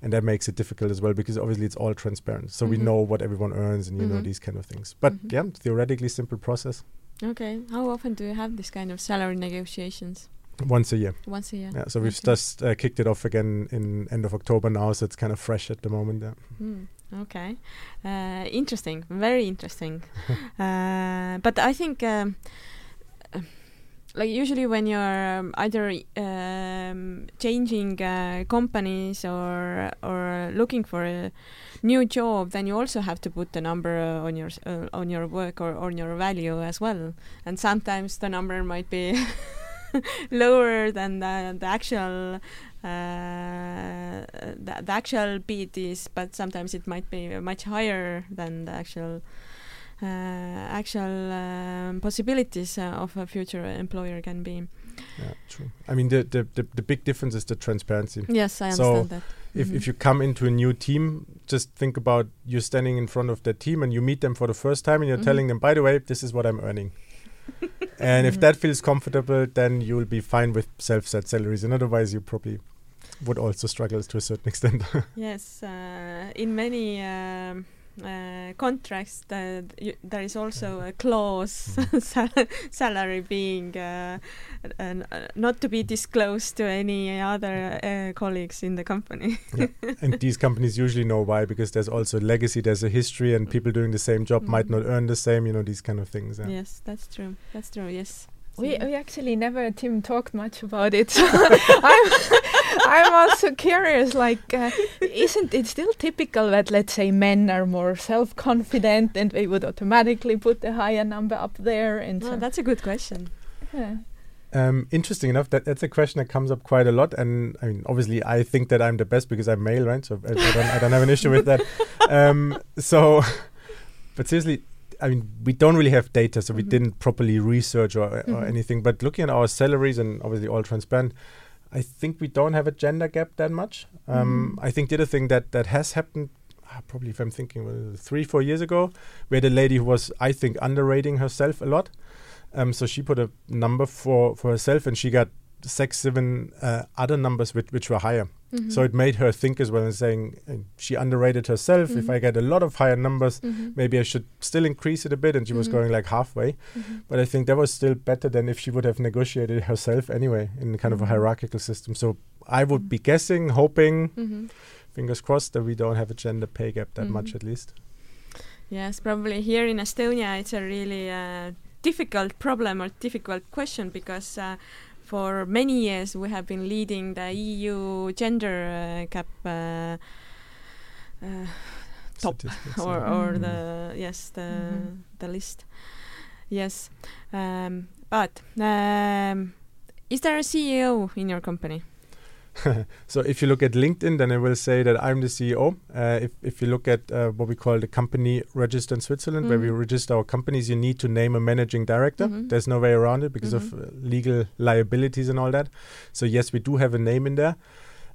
and that makes it difficult as well because obviously it's all transparent so mm-hmm. we know what everyone earns and you mm-hmm. know these kind of things but mm-hmm. yeah theoretically simple process
Okay. How often do you have this kind of salary negotiations?
Once a year.
Once a year.
Yeah. So we've just uh, kicked it off again in end of October now, so it's kind of fresh at the moment. Yeah.
Mm, okay. Uh, interesting. Very interesting. uh, but I think. Um, like usually when you're um, either um, changing uh, companies or or looking for a new job, then you also have to put the number uh, on your uh, on your work or on your value as well. And sometimes the number might be lower than the, the actual uh, the, the actual beat is, but sometimes it might be much higher than the actual actual um, possibilities uh, of a future employer can be.
Yeah, true. I mean, the, the, the, the big difference is the transparency.
Yes, I
So,
understand that.
If,
Mhm.
if you come into a new team, just think about you standing in front of that team and you meet them for the first time and you're
Mhm.
telling them, by the way, this is what I'm earning. and if
Mhm.
that feels comfortable, then you'll be fine with self set salaries. And otherwise, you probably would also struggle to a certain extent.
Yes, uh, in many um, uh, contracts, the, y- there is also a clause sal- salary being uh, uh, not to be disclosed to any other uh, colleagues in the company. yeah.
and these companies usually know why because there's also legacy, there's a history, and people doing the same job might
Mhm.
not earn the same, you know, these kind of things. Yeah.
Yes, that's true. That's true. Yes.
We, we actually never, Tim, talked much about it. So I'm, I'm also curious, like, uh, isn't it still typical that, let's say, men are more self confident and they would automatically put a higher number up there? And
Well,
so,
that's a good question.
yeah.
Um, interesting enough, that that's a question that comes up quite a lot, and I mean, obviously, I think that I'm the best because I'm male, right? So I, I don't, I don't have an issue with that. Um, so, but seriously, I mean, we don't really have data, so we
Mhm.
didn't properly research or, or
Mhm.
anything. But looking at our salaries and obviously all transparent, I think we don't have a gender gap that much. Um,
Mhm.
I think the other thing that that has happened, ah, probably if I'm thinking uh, three, four years ago, we had a lady who was, I think, underrating herself a lot. Um, so she put a number for, for herself and she got six, seven uh, other numbers which, which were higher.
Mm-hmm.
So it made her think as well and saying uh, she underrated herself. If
Mhm.
I get a lot of higher numbers,
Mhm.
maybe I should still increase it a bit. And she was
Mhm.
going like halfway.
Mhm.
But I think that was still better than if she would have negotiated herself anyway in kind of a
Mhm.
hierarchical system. So I would be guessing, hoping, fingers crossed, that we don't have a gender pay gap that much at least.
Yes, probably here in Estonia it's a really uh, difficult problem or difficult question because uh, for many years we have been leading the EU gender uh, gap uh, uh, Top,
Statistics,
or
yeah.
or
Mm.
the yes the
Mhm.
the list. Yes, um, but um, is there a CEO in your company?
so if you look at LinkedIn, then I will say that I'm the CEO. Uh, if if you look at uh, what we call the company register in Switzerland, where we
Mhm.
register our companies, you need to name a managing director.
Mhm.
There's no way around it because of
Mhm.
uh, legal liabilities and all that. So yes, we do have a name in there.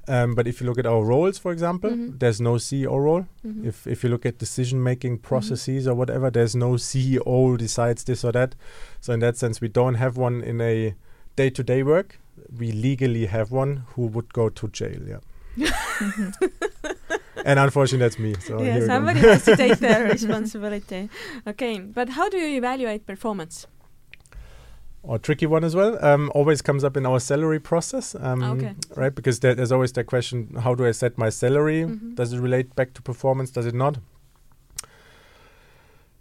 Um, but if you look at our roles, for example,
Mhm.
there's no CEO role.
Mhm.
If if you look at decision making
Mm-hmm.
processes or whatever, there's no CEO decides this or that. So in that sense, we don't have one in a day to day work. We legally have one who would go to jail. Yeah, and unfortunately, that's me. So
yeah,
here we go.
somebody has to take the responsibility. Okay, but how do you evaluate performance?
or tricky one as well. Um, always comes up in our salary process, um,
Okay.
right? Because there, there's always that question: How do I set my salary?
Mhm.
Does it relate back to performance? Does it not?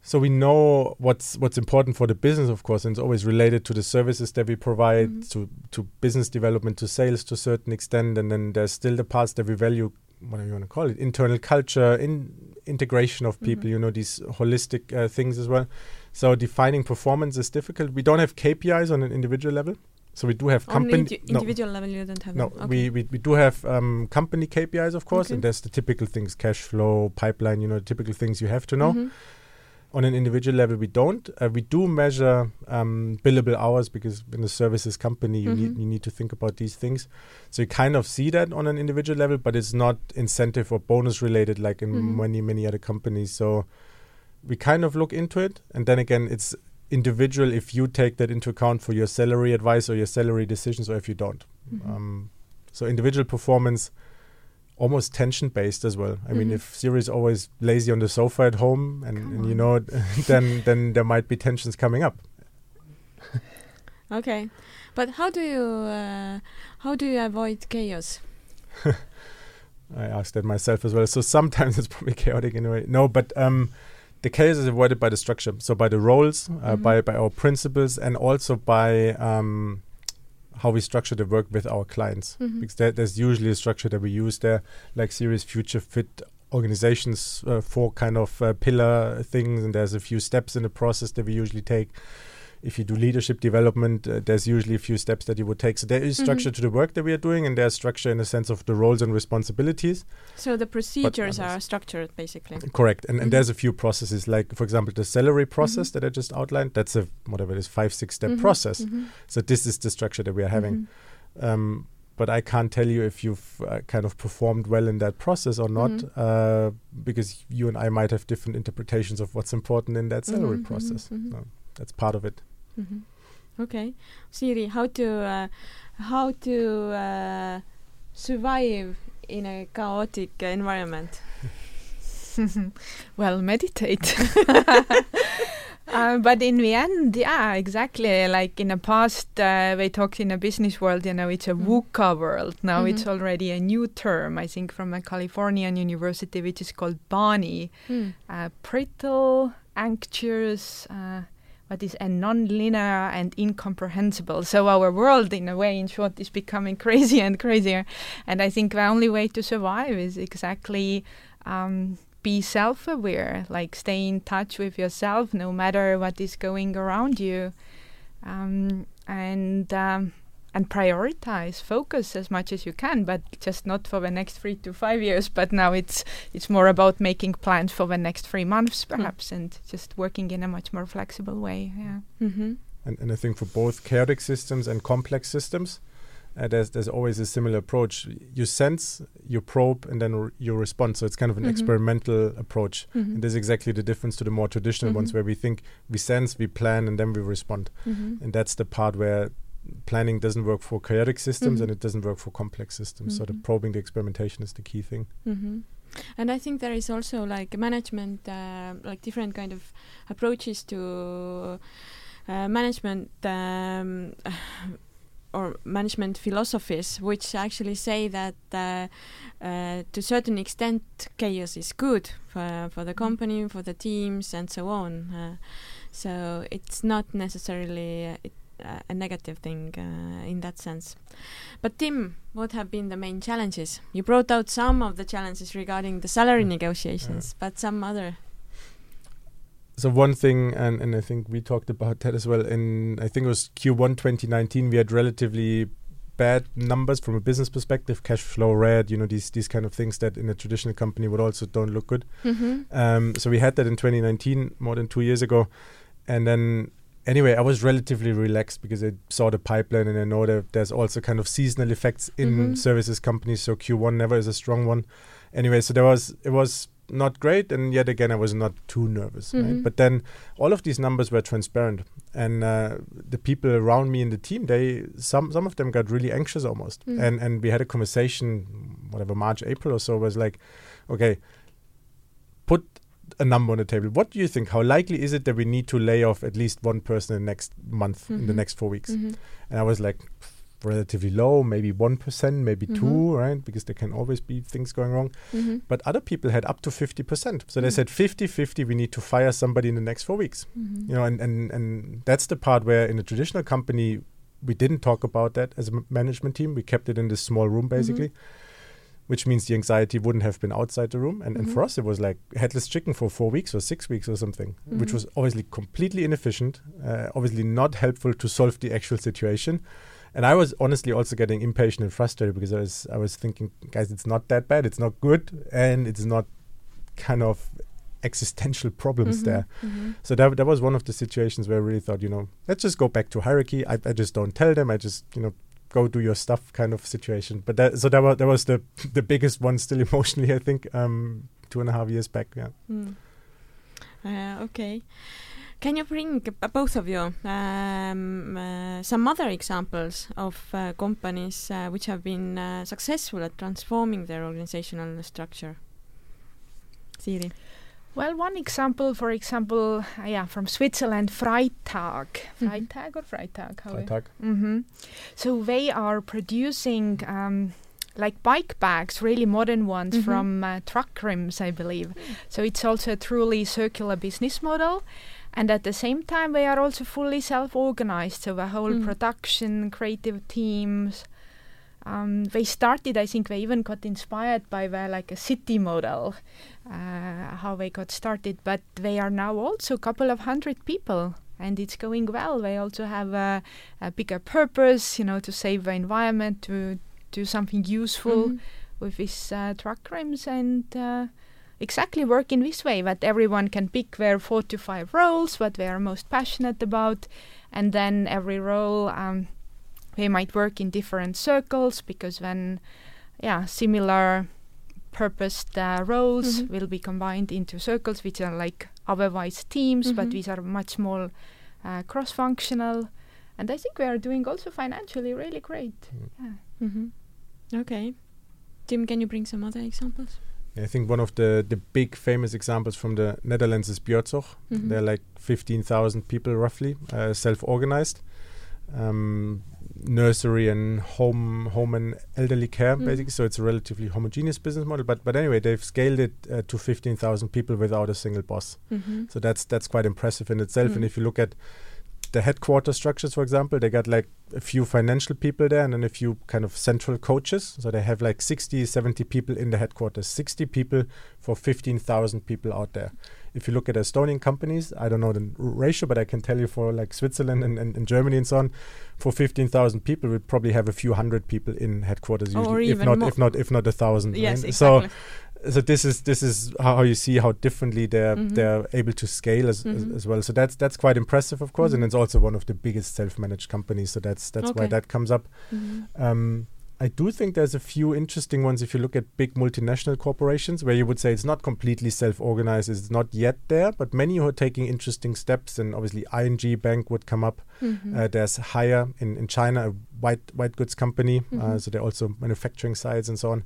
So we know what's what's important for the business, of course, and it's always related to the services that we provide,
Mhm.
to to business development, to sales to a certain extent, and then there's still the parts that we value. Whatever you want to call it, internal culture, in integration of people.
Mhm.
You know these holistic uh, things as well. So defining performance is difficult. We don't have KPIs on an individual level. So we do have company.
indi-
no,
individual level, you don't have
no,
them.
we, we we do have um, company KPIs, of course,
Okay.
and there's the typical things: cash flow, pipeline. You know, the typical things you have to know.
Mhm.
On an individual level, we don't. Uh, we do measure um, billable hours because in a services company, you need
Mhm.
you need to think about these things. So you kind of see that on an individual level, but it's not incentive or bonus related like in
Mhm.
many many other companies. So we kind of look into it, and then again, it's individual if you take that into account for your salary advice or your salary decisions, or if you don't.
Mhm.
Um, so individual performance, almost tension based as well. I mean,
Mhm.
if Siiri is always lazy on the sofa at home, and, and you know, then then there might be tensions coming up.
Okay, but how do you uh, how do you avoid chaos?
I asked that myself as well. So sometimes it's probably chaotic in a way. No, but um, the chaos is avoided by the structure, so by the roles, uh,
Mhm.
by by our principles, and also by um, how we structure the work with our clients.
Mhm.
Because there, there's usually a structure that we use there, like serious future fit organizations uh, for kind of uh, pillar things, and there's a few steps in the process that we usually take. If you do leadership development, uh, there's usually a few steps that you would take. So there is structure
Mhm.
to the work that we are doing, and there's structure in the sense of the roles and responsibilities.
So the procedures are structured basically.
Correct. And,
Mhm.
and there's a few processes, like, for example, the salary process
Mhm.
that I just outlined. That's a, whatever it is, five, six step
Mhm,
process. So this is the structure that we are having. Um, but I can't tell you if you've uh, kind of performed well in that process or not,
Mhm.
uh, because you and I might have different interpretations of what's important in that salary
Mhm, mhm,
process.
mhm.
So that's part of it.
Mhm. Okay, Siiri, how to uh, how to uh, survive in a chaotic environment?
well, meditate. uh, but in the end, yeah, exactly. Like in the past, uh, we talked in the business world, you know, it's a
Mm.
VUCA world. Now it's
Mhm.
already a new term, I think, from a Californian university, which is called BANI.
Hmm.
Uh, brittle, anxious, uh, what is a non-linear and incomprehensible. So our world, in a way, in short, is becoming crazier and crazier. And I think the only way to survive is exactly um, be self-aware, like stay in touch with yourself, no matter what is going around you, um, and um, and prioritize, focus as much as you can, but just not for the next three to five years. But now it's it's more about making plans for the next three months, perhaps, and just working in a much more flexible way. Yeah.
Mm-hmm.
And, and I think for both chaotic systems and complex systems, uh, there's there's always a similar approach. You sense, you probe, and then r- you respond. So it's kind of an
Mhm.
experimental approach.
Mm-hmm.
And there's exactly the difference to the more traditional ones
Mhm.
where we think, we sense, we plan, and then we respond.
Mm-hmm.
And that's the part where planning doesn't work for chaotic systems
Mhm.
and it doesn't work for complex systems. So the
Mhm.
probing, the experimentation is the key thing.
Mm-hmm. And I think there is also like management, uh, like different kind of approaches to uh, management um, or management philosophies, which actually say that uh, uh, to a certain extent chaos is good for for the company, for the teams, and so on. Uh, so it's not necessarily uh, it, a negative thing uh, in that sense. But Tim, what have been the main challenges? You brought out some of the challenges regarding the salary negotiations, but some other.
So one thing, and, and I think we talked about that as well. In I think it was Q1 2019, we had relatively bad numbers from a business perspective, cash flow red, you know these these kind of things that in a traditional company would also don't look good.
Mm-hmm.
Um, so we had that in 2019, more than two years ago, and then anyway, I was relatively relaxed because I saw the pipeline and I know that there's also kind of seasonal effects in
Mhm.
services companies. So Q1 never is a strong one. Anyway, so there was it was not great, and yet again I was not too nervous.
Mhm.
Right? But then all of these numbers were transparent, and uh, the people around me in the team, they some some of them got really anxious almost,
Mm.
and and we had a conversation, whatever March April or so was like, okay, a number on the table. What do you think? How likely is it that we need to lay off at least one person in the next month, in the
Mhm.
next four weeks?
Mm-hmm.
And I was like, relatively low, maybe 1%, maybe
Mhm.
2 right? Because there can always be things going wrong.
Mm-hmm.
But other people had up to 50%. So they
Mm.
said 50 50, we need to fire somebody in the next four weeks.
Mm-hmm.
You know, and, and, and that's the part where in a traditional company, we didn't talk about that as a m- management team. We kept it in this small room, basically. Which means the anxiety wouldn't have been outside the room, and, and for
Mhm.
us it was like headless chicken for four weeks or six weeks or something, which
Mhm.
was obviously completely inefficient, uh, obviously not helpful to solve the actual situation. And I was honestly also getting impatient and frustrated because I was I was thinking, guys, it's not that bad, it's not good, and it's not kind of existential problems there.
Mm-hmm.
So that that was one of the situations where I really thought, you know, let's just go back to hierarchy. I, I just don't tell them. I just you know go do your stuff kind of situation. But that so that was that was the the biggest one still emotionally. I think um, two and a half years back. Yeah.
Mm. Uh, okay. Can you bring both of you um, uh, some other examples of uh, companies uh, which have been uh, successful at transforming their organizational structure? Siiri.
Well, one example, for example, uh, yeah, from Switzerland, Freitag.
Mhm.
Freitag or Freitag? How
Freitag.
hmm So they are producing um, like bike bags, really modern ones
Mhm.
from uh, truck rims, I believe. So it's also a truly circular business model. And at the same time, they are also fully self-organized. So the whole
Mm.
production, creative teams. Um, they started. I think they even got inspired by the like a city model, uh, how they got started. But they are now also a couple of hundred people, and it's going well. They also have a, a bigger purpose, you know, to save the environment, to do something useful
Mhm.
with these uh, truck rims and uh, exactly work in this way that everyone can pick their four to five roles, what they are most passionate about, and then every role um, they might work in different circles because then, yeah, similar purposed uh, roles
Mhm.
will be combined into circles which are like otherwise teams, but
Mhm.
these are much more uh, cross-functional. And I think we are doing also financially really great. Yeah.
Mhm. Okay. Tim, can you bring some other examples?
I think one of the, the big famous examples from the Netherlands is Buurtzorg.
Mhm.
They're like 15,000 people roughly, uh, self-organized. Um, nursery and home home and elderly care
Mhm.
basically so it's a relatively homogeneous business model but but anyway they've scaled it uh, to 15,000 people without a single boss
Mhm.
so that's that's quite impressive in itself and
Mm.
if you look at the headquarter structures for example they got like a few financial people there and then a few kind of central coaches so they have like 60 70 people in the headquarters 60 people for 15,000 people out there if you look at Estonian companies I don't know the ratio but I can tell you for like Switzerland and, and, and Germany and so on for 15,000 people we probably have a few hundred people in headquarters
Or
usually if not if not if not a thousand
Yes,
right? so
exactly.
so this is this is how you see how differently they're
Mhm.
they're able to scale as,
Mhm.
as, as well. So that's that's quite impressive, of course,
Mhm.
and it's also one of the biggest self-managed companies. So that's that's why that comes up.
Mhm.
Um, I do think there's a few interesting ones if you look at big multinational corporations where you would say it's not completely self-organized, it's not yet there, but many who are taking interesting steps, and obviously ING Bank would come up.
Mhm.
Uh, there's Haier in, in China, a white white goods company, uh,
Mhm.
so they're also manufacturing sites and so on.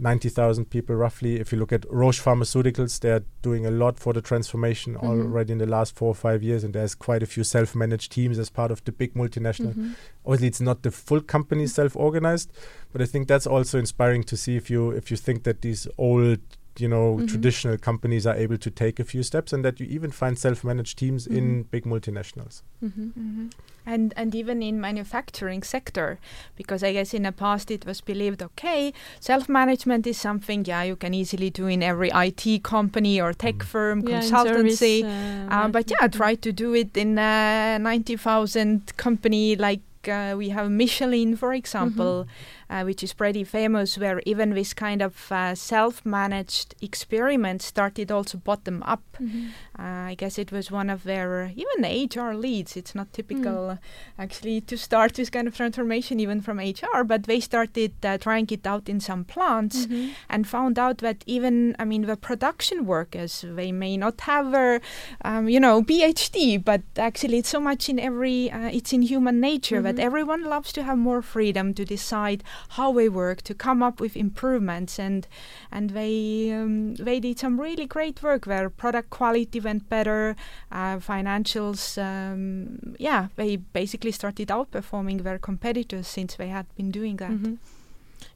90,000 people roughly. If you look at Roche Pharmaceuticals, they're doing a lot for the transformation
Mhm.
already in the last four or five years, and there's quite a few self managed teams as part of the big multinational.
Mhm.
Obviously, it's not the full company self organized, but I think that's also inspiring to see if you if you think that these old you know
Mhm.
traditional companies are able to take a few steps and that you even find self-managed teams in
Mhm.
big multinationals
Mhm.
Mhm. And and even in manufacturing sector, because I guess in the past it was believed okay, self management is something yeah you can easily do in every IT company or tech
Mm.
firm,
Yeah,
consultancy.
service, uh,
Uh, but yeah,
management.
try to do it in a ninety thousand company like uh, we have Michelin, for example, uh, which is pretty famous, where even this kind of uh, self-managed experiment started also bottom up.
Mhm.
Uh, I guess it was one of their even HR leads. It's not typical
Mm.
uh, actually to start this kind of transformation even from HR, but they started uh, trying it out in some plants
Mhm.
and found out that even I mean the production workers they may not have their um, you know PhD, but actually it's so much in every uh, it's in human nature that
Mhm.
everyone loves to have more freedom to decide how they work, to come up with improvements, and and they um, they did some really great work where product quality went better, uh, financials. Um, yeah, they basically started outperforming their competitors since they had been doing that.
Mhm.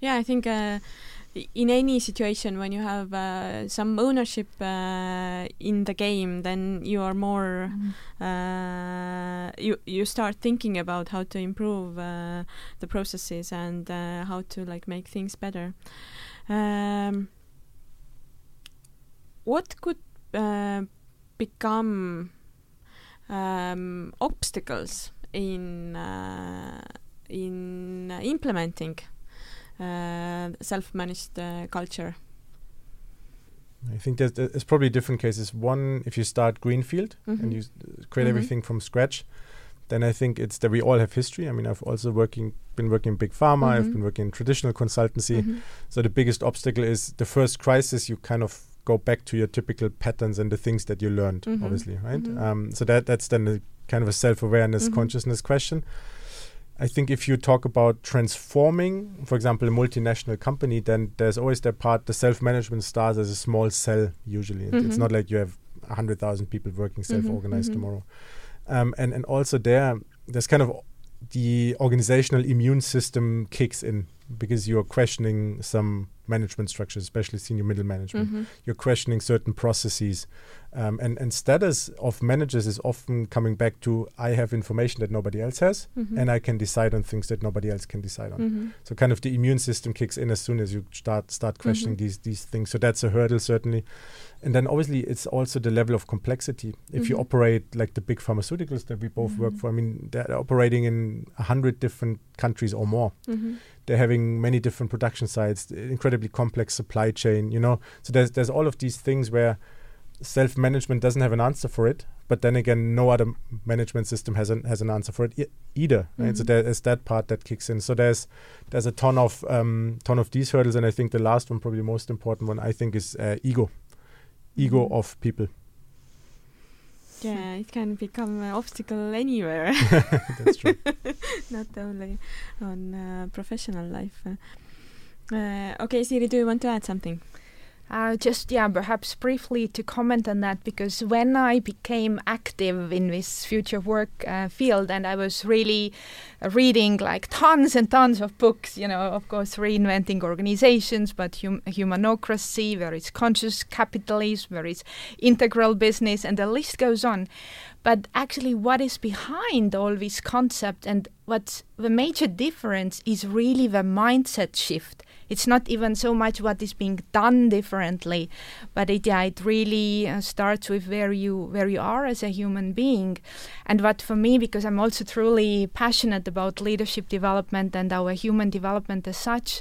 Yeah, I think uh, in any situation when you have uh, some ownership uh, in the game, then you are more uh, you you start thinking about how to improve uh, the processes and uh, how to like make things better. Um, what could uh, become um, obstacles in in implementing self-managed uh, culture?
I think there's, there's probably different cases. One, if you start greenfield
Mhm.
and you s- create
Mhm.
everything from scratch, then I think it's that we all have history. I mean, I've also working been working in big pharma. I've
Mhm.
been working in traditional consultancy.
Mhm.
So the biggest obstacle is the first crisis. You kind of go back to your typical patterns and the things that you learned, obviously, right? Um, so that that's then a kind of a self-awareness, consciousness question. I think if you talk about transforming, for example, a multinational company, then there's always that part. The self-management starts as a small cell. Usually, It- it's not like you have a hundred thousand people working self-organized
mhm.
tomorrow. Um, and and also there, there's kind of the organizational immune system kicks in because you're questioning some management structures, especially senior middle management.
Mm-hmm.
You're questioning certain processes, um, and and status of managers is often coming back to I have information that nobody else has,
Mhm.
and I can decide on things that nobody else can decide on.
Mhm.
So kind of the immune system kicks in as soon as you start start questioning
Mhm.
these these things. So that's a hurdle certainly, and then obviously it's also the level of complexity. If you
Mhm.
operate like the big pharmaceuticals that we both work
Mhm.
for, I mean they're operating in a hundred different countries or more. They're having many different production sites, incredibly complex supply chain. You know, so there's there's all of these things where self management doesn't have an answer for it. But then again, no other management system has an has an answer for it e- either. Right? So
Mhm.
there is that part that kicks in. So there's there's a ton of um, ton of these hurdles, and I think the last one, probably the most important one, I think is uh, ego, ego
Mhm.
of people.
Yeah, it can become an obstacle anywhere,
That's true.
not only on uh, professional life. Uh, okay, Siiri, do you want to add something?
Uh, just yeah, perhaps briefly to comment on that because when I became active in this future work uh, field and I was really reading like tons and tons of books, you know, of course, reinventing organizations, but hum- humanocracy, where it's conscious capitalism, where it's integral business, and the list goes on. But actually, what is behind all these concepts and what's the major difference is really the mindset shift. It's not even so much what is being done differently, but it, yeah, it really uh, starts with where you where you are as a human being, and what for me, because I'm also truly passionate about leadership development and our human development as such,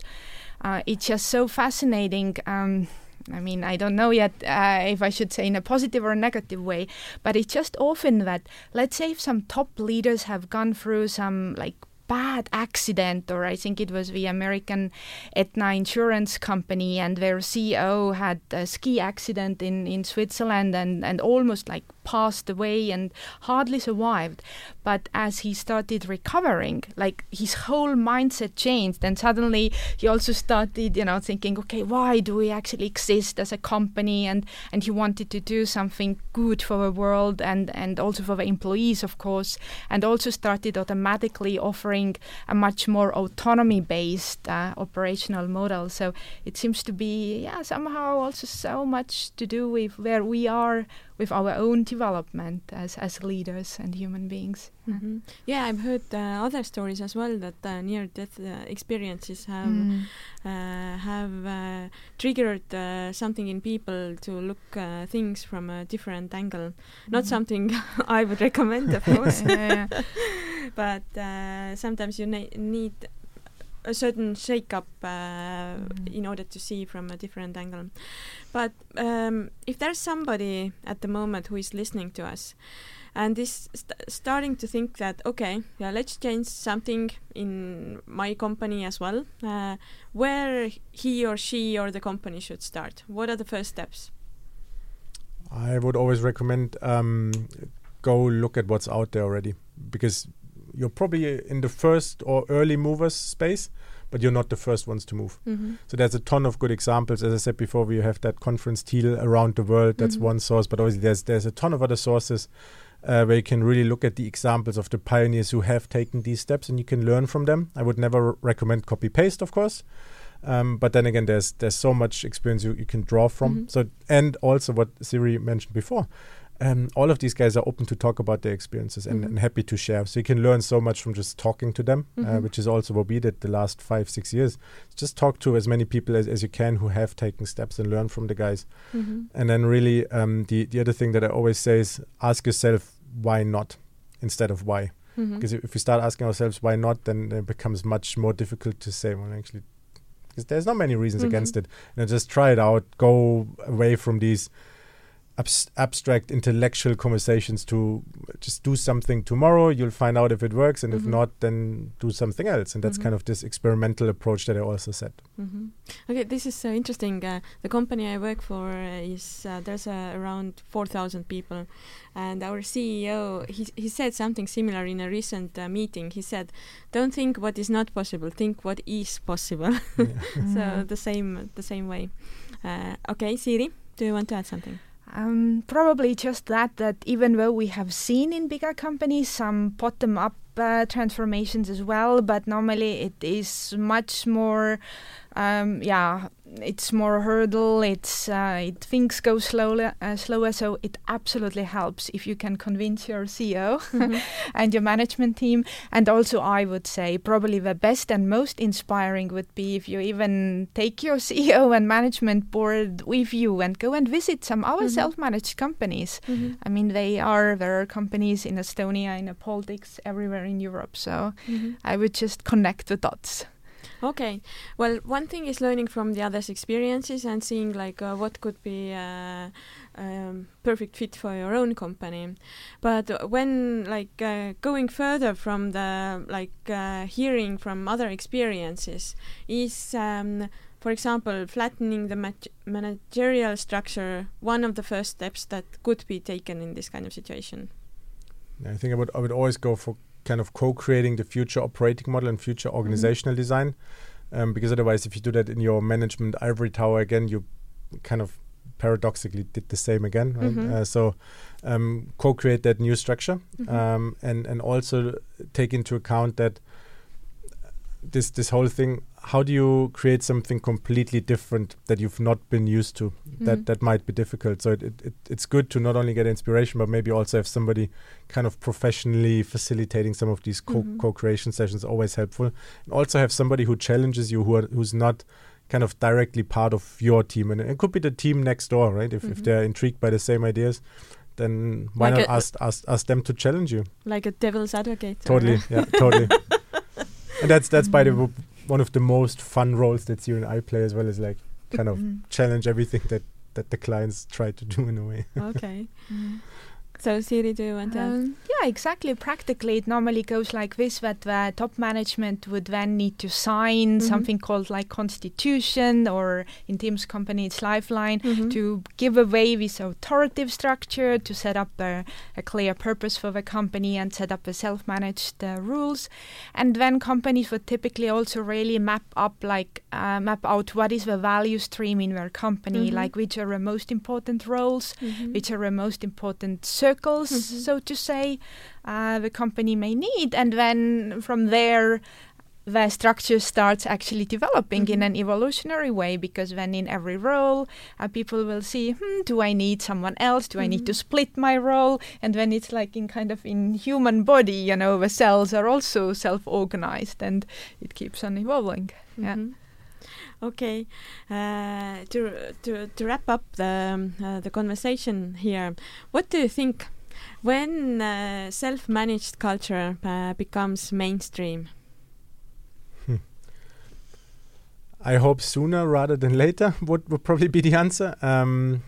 uh, it's just so fascinating. Um, I mean, I don't know yet uh, if I should say in a positive or negative way, but it's just often that, let's say, if some top leaders have gone through some like bad accident, or I think it was the American Aetna insurance company, and their CEO had a ski accident in, in Switzerland and, and almost like passed away and hardly survived. But as he started recovering, like his whole mindset changed, and suddenly he also started, you know, thinking, okay, why do we actually exist as a company? And and he wanted to do something good for the world and and also for the employees, of course, and also started automatically offering a much more autonomy-based uh, operational model. So it seems to be, yeah, somehow also so much to do with where we are with our own development as as leaders and human beings.
Mm-hmm. Yeah, I've heard uh, other stories as well that uh, near-death uh, experiences have
Mm.
uh, have uh, triggered uh, something in people to look uh, things from a different angle. Not
Mhm.
something I would recommend, of course,
Yeah, yeah.
but uh, sometimes you need a certain shake-up uh,
Mhm.
in order to see from a different angle. But um, if there's somebody at the moment who is listening to us and is st- starting to think that okay, yeah, let's change something in my company as well, uh, where he or she or the company should start. What are the first steps?
I would always recommend um, go look at what's out there already because you're probably in the first or early movers space, but you're not the first ones to move.
Mm-hmm.
So there's a ton of good examples. As I said before, we have that conference teal around the world. That's
Mhm.
one source, but obviously there's there's a ton of other sources uh, where you can really look at the examples of the pioneers who have taken these steps, and you can learn from them. I would never r- recommend copy paste, of course. Um, but then again, there's there's so much experience you, you can draw from.
Mhm.
So and also what Siiri mentioned before, um, all of these guys are open to talk about their experiences and,
Mhm.
and happy to share. So you can learn so much from just talking to them, uh,
Mhm.
which is also what we did the last five six years. Just talk to as many people as, as you can who have taken steps and learn from the guys.
Mm-hmm.
And then really, um, the the other thing that I always say is ask yourself why not instead of why.
Mm-hmm.
Because if, if we start asking ourselves why not, then it becomes much more difficult to say. Well, actually, because there's not many reasons
Mhm.
against it. You know, just try it out. Go away from these abs- abstract intellectual conversations to just do something tomorrow. You'll find out if it works, and if
Mhm.
not, then do something else. And that's
Mhm.
kind of this experimental approach that I also said.
Mm-hmm. Okay, this is uh, interesting. Uh, the company I work for uh, is uh, there's uh, around four thousand people, and our CEO he he said something similar in a recent uh, meeting. He said, "Don't think what is not possible. Think what is possible." so
Mhm.
the same the same way. Uh, okay, Siiri, do you want to add something?
Um, probably just that that even though we have seen in bigger companies some bottom up uh, transformations as well, but normally it is much more, um, yeah, it's more hurdle. It's uh, it things go slowly, uh, slower, so it absolutely helps if you can convince your CEO mm-hmm. and your management team. And also, I would say probably the best and most inspiring would be if you even take your CEO and management board with you and go and visit some other mm-hmm. self-managed companies. Mm-hmm. I mean, they are there are companies in Estonia, in the Baltics, everywhere in Europe. So mm-hmm. I would just connect the dots.
Okay. Well, one thing is learning from the others' experiences and seeing like uh, what could be a uh, um, perfect fit for your own company. But when like uh, going further from the like uh, hearing from other experiences is um, for example, flattening the managerial structure one of the first steps that could be taken in this kind of situation?
I think I would I would always go for kind of co-creating the future operating model and future mm-hmm. organizational mm-hmm. design. Um, because otherwise, if you do that in your management ivory tower again, you kind of paradoxically did the same again. Right? Mm-hmm. Uh, so um, co-create that new structure, mm-hmm. um, and and also take into account that this this whole thing how do you create something completely different that you've not been used to? Mm-hmm. that that might be difficult. So it, it, it, it's good to not only get inspiration but maybe also have somebody kind of professionally facilitating some of these co- mm-hmm. co-creation sessions always helpful. And also have somebody who challenges you who are, who's not kind of directly part of your team. And it could be the team next door right? If, mm-hmm. if they're intrigued by the same ideas then why like not ask, ask ask them to challenge you?
Like a devil's advocate.
Totally. Yeah totally. And that's that's by the mm one of the most fun roles that you and I play as well is like kind of mm. challenge everything that that the clients try to do in a way.
okay. Mm. So, Siiri, do you want to? Um,
yeah, exactly. Practically, it normally goes like this: that the top management would then need to sign mm-hmm. something called like constitution, or in Tim's company, it's Lifeline, mm-hmm. to give away this authoritative structure, to set up a, a, clear purpose for the company, and set up a self-managed uh, rules. And then companies would typically also really map up, like uh, map out what is the value stream in their company, mm-hmm. like which are the most important roles, mm-hmm. which are the most important circles, mm-hmm. so to say, uh, the company may need. And then from there, the structure starts actually developing mm-hmm. in an evolutionary way because then in every role uh, people will see hmm, do i need someone else do mm-hmm. i need to mm-hmm. split my role and then it's like in kind of in human body you know the cells are also self-organized and it keeps on evolving mm-hmm. yeah
Okay, uh, to, to to wrap up the um, uh, the conversation here, what do you think when uh, self-managed culture uh, becomes mainstream?
Hmm. I hope sooner rather than later would, would probably be the answer. Um,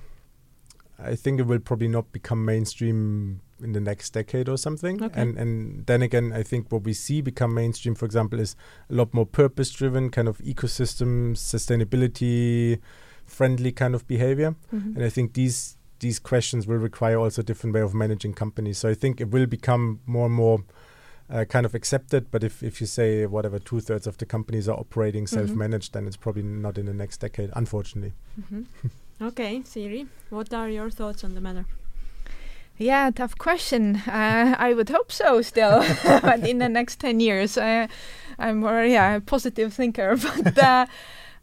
I think it will probably not become mainstream in the next decade or something. Okay. And and then again, I think what we see become mainstream, for example, is a lot more purpose driven, kind of ecosystem sustainability friendly kind of behavior. Mm-hmm. And I think these these questions will require also a different way of managing companies. So I think it will become more and more uh, kind of accepted. But if, if you say whatever two thirds of the companies are operating mm-hmm. self managed, then it's probably not in the next decade, unfortunately.
Mm-hmm. okay, Siiri, what are your thoughts on the matter?
Yeah, tough question. Uh, I would hope so still, but in the next 10 years. Uh, I'm more, yeah, a positive thinker. But uh,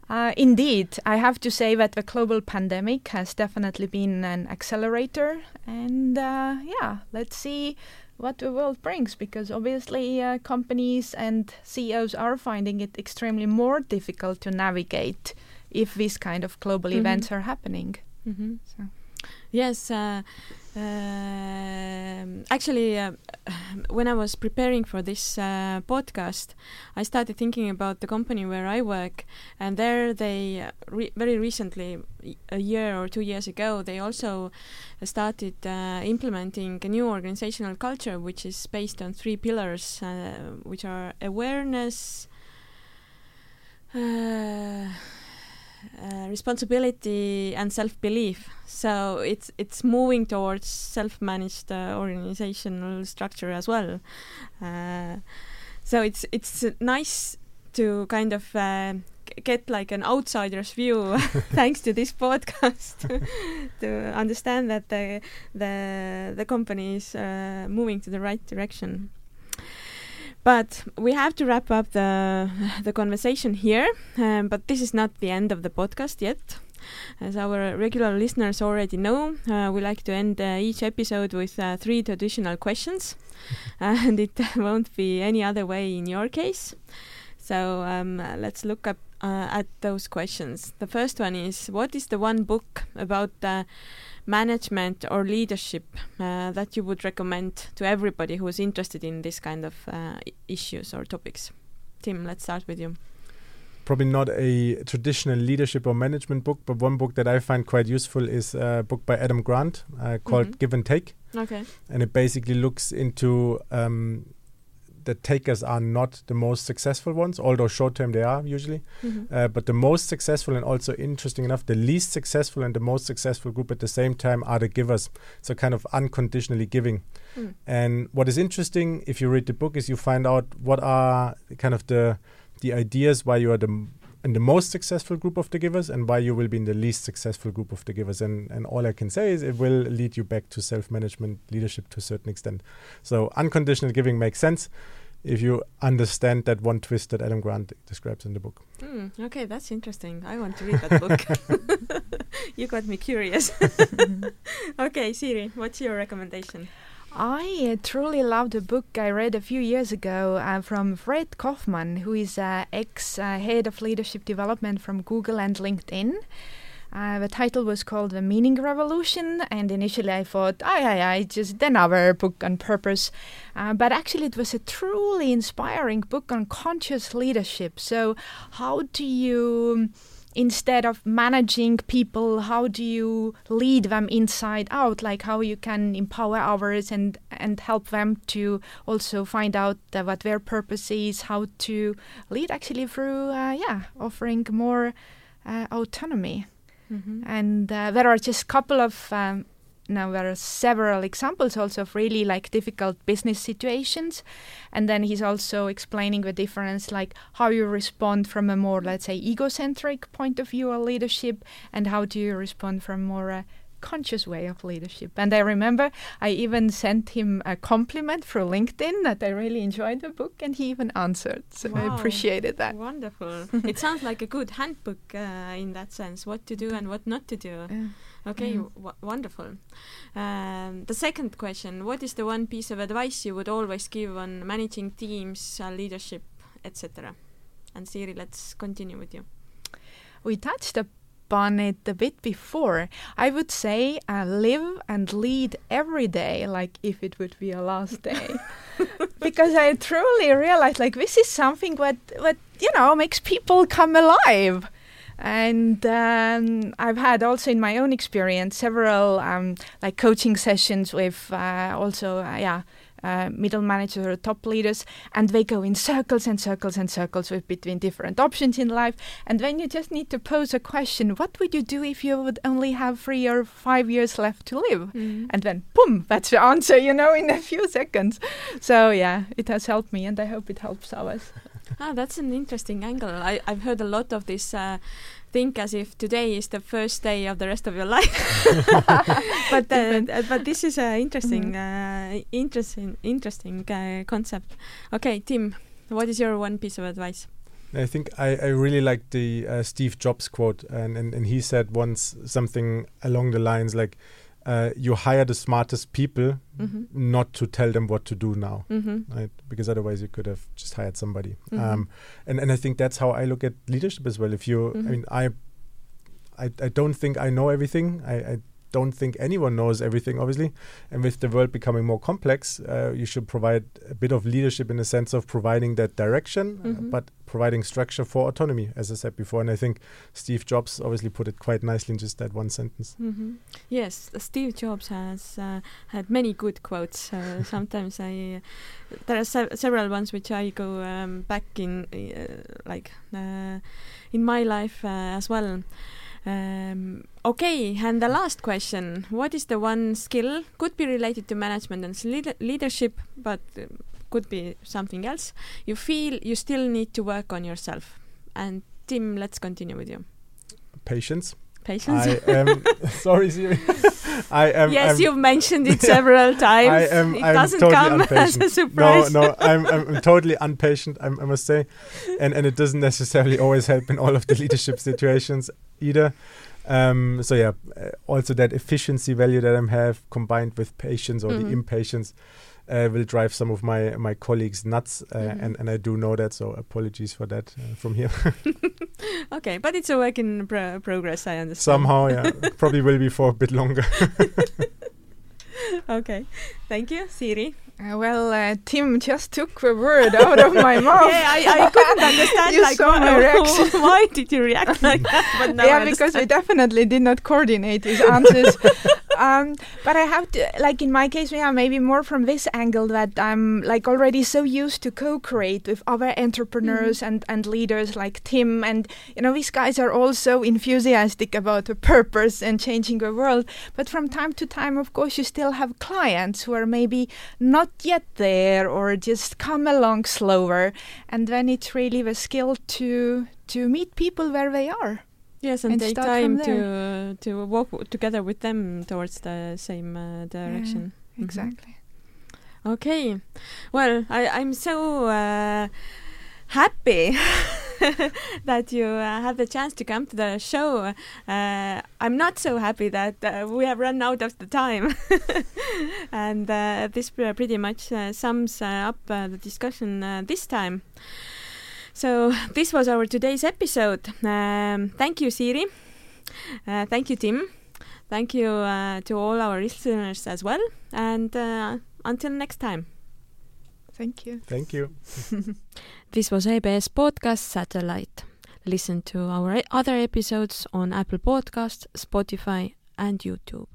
uh, indeed, I have to say that the global pandemic has definitely been an accelerator. And uh, yeah, let's see what the world brings because obviously uh, companies and CEOs are finding it extremely more difficult to navigate if these kind of global mm-hmm. events are happening.
Mm-hmm. So. Yes, uh, uh, actually, uh, when I was preparing for this uh, podcast, I started thinking about the company where I work, and there they uh, re very recently, a year or two years ago, they also started uh, implementing a new organizational culture, which is based on three pillars, which are awareness. Uh, responsibility and self-belief. So it's it's moving towards self-managed uh, organizational structure as well. Uh, so it's it's nice to kind of uh, get like an outsider's view thanks to this podcast to understand that the the the company is uh, moving to the right direction. But we have to wrap up the the conversation here. Um, but this is not the end of the podcast yet. As our regular listeners already know, uh, we like to end uh, each episode with uh, three traditional questions, and it won't be any other way in your case. So um, let's look up uh, at those questions. The first one is: What is the one book about uh, management or leadership uh, that you would recommend to everybody who is interested in this kind of issues or topics? Tim, let's start with you
probably not a traditional leadership or management book, but one book that I find quite useful is a book by Adam Grant uh, called mm-hmm. Give and Take.
Okay.
And it basically looks into um, the takers are not the most successful ones, although short term they are usually. Mm-hmm. Uh, but the most successful and also interesting enough, the least successful and the most successful group at the same time are the givers. So kind of unconditionally giving. Mm. And what is interesting if you read the book is you find out what are kind of the the ideas why you are the in the most successful group of the givers and why you will be in the least successful group of the givers. And and all I can say is it will lead you back to self management leadership to a certain extent. So unconditional giving makes sense if you understand that one twist that Adam Grant describes in the book.
Mm, okay, that's interesting. I want to read that book. you got me curious. okay, Siiri, what's your recommendation?
I uh, truly loved a book I read a few years ago uh, from Fred Kofman, who is uh, ex head of leadership development from Google and LinkedIn. Uh, the title was called The Meaning Revolution, and initially I thought, I, I, I just another book on purpose. Uh, but actually, it was a truly inspiring book on conscious leadership. So, how do you instead of managing people how do you lead them inside out like how you can empower others and and help them to also find out uh, what their purpose is how to lead actually through uh, yeah offering more uh, autonomy mm-hmm. and uh, there are just a couple of um, now there are several examples also of really like difficult business situations. And then he's also explaining the difference like how you respond from a more let's say egocentric point of view or leadership and how do you respond from more a conscious way of leadership and i remember i even sent him a compliment through linkedin that i really enjoyed the book and he even answered so wow. i appreciated that
wonderful it sounds like a good handbook uh, in that sense what to do and what not to do yeah. Okay, mm. wonderful. Um, the second question: What is the one piece of advice you would always give on managing teams, uh, leadership, etc.? And Siiri, let's continue with you.
We touched upon it a bit before. I would say uh, live and lead every day like if it would be a last day. because I truly realized like this is something what what you know makes people come alive and um, I've had also in my own experience several um, like coaching sessions with uh, also uh, yeah uh, middle managers or top leaders, and they go in circles and circles and circles with between different options in life. And then you just need to pose a question: What would you do if you would only have three or five years left to live? Mm. And then, boom, that's the answer. You know, in a few seconds. So yeah, it has helped me, and I hope it helps others.
ah, that's an interesting angle. I, I've heard a lot of this. Uh, think as if today is the first day of the rest of your life. but uh, but this is an interesting, mm-hmm. uh, interesting, interesting uh, concept. Okay, Tim, what is your one piece of advice?
I think I, I really like the uh, Steve Jobs quote, and, and, and he said once something along the lines like, uh, you hire the smartest people mm-hmm. not to tell them what to do now mm-hmm. right because otherwise you could have just hired somebody mm-hmm. um, and and I think that's how I look at leadership as well if you I mm-hmm. mean I I, I don't think I know everything I, I don't think anyone knows everything, obviously. And with the world becoming more complex, uh, you should provide a bit of leadership in the sense of providing that direction, uh, but providing structure for autonomy, as I said before. And I think Steve Jobs obviously put it quite nicely in just that one sentence.
Mm-hmm. Yes, Steve Jobs has uh, had many good quotes. Uh, sometimes I, uh, there are se- several ones which I go um, back in, like in my life as well. Um, okay, and the last question: What is the one skill could be related to management and lead leadership, but uh, could be something else? You feel you still need to work on yourself. And Tim, let's continue with you.
Patience.
Patience.
I am sorry, Siiri. I am.
yes,
I'm,
you've mentioned it several times.
I am.
it
I'm
doesn't
totally
come as a surprise.
No, no, I'm, I'm, I'm totally impatient. I'm, I must say, and and it doesn't necessarily always help in all of the leadership situations either. Um, so yeah, uh, also that efficiency value that I have combined with patience or
Mhm.
the impatience uh, will drive some of my my colleagues nuts, uh,
Mhm.
and and I do know that. So apologies for that uh, from here.
okay, but it's a work in pro- progress. I understand.
Somehow, yeah, probably will be for a bit longer.
okay, thank you, Siiri.
Uh, well, uh, Tim just took the word out of my mouth.
Yeah, I, I couldn't understand.
You
like,
saw my
why,
reaction.
why did you react like that? But now I
yeah, because we definitely did not coordinate his answers. um, but I have to, like in my case, yeah, maybe more from this angle that I'm like already so used to co-create with other entrepreneurs and and leaders like Tim, and you know these guys are all so enthusiastic about the purpose and changing the world. But from time to time, of course, you still have clients who are maybe not yet there or just come along slower, and then it's really the skill to to meet people where they are.
Yes, and,
and
take time to to walk w- together with them towards the same uh, direction. Mhm.
Exactly.
Okay, well, I, I'm so uh, happy that you uh, have the chance to come to the show. Uh, I'm not so happy that uh, we have run out of the time, and uh, this pr- pretty much uh, sums uh, up the discussion this time. So this was our today's episode. Um, thank you, Siiri. Thank you, Tim. Thank you to all our listeners as well. And until next time.
Thank you.
Thank you.
This was ABS Podcast Satellite. Listen to our other episodes on Apple Podcasts, Spotify, and YouTube.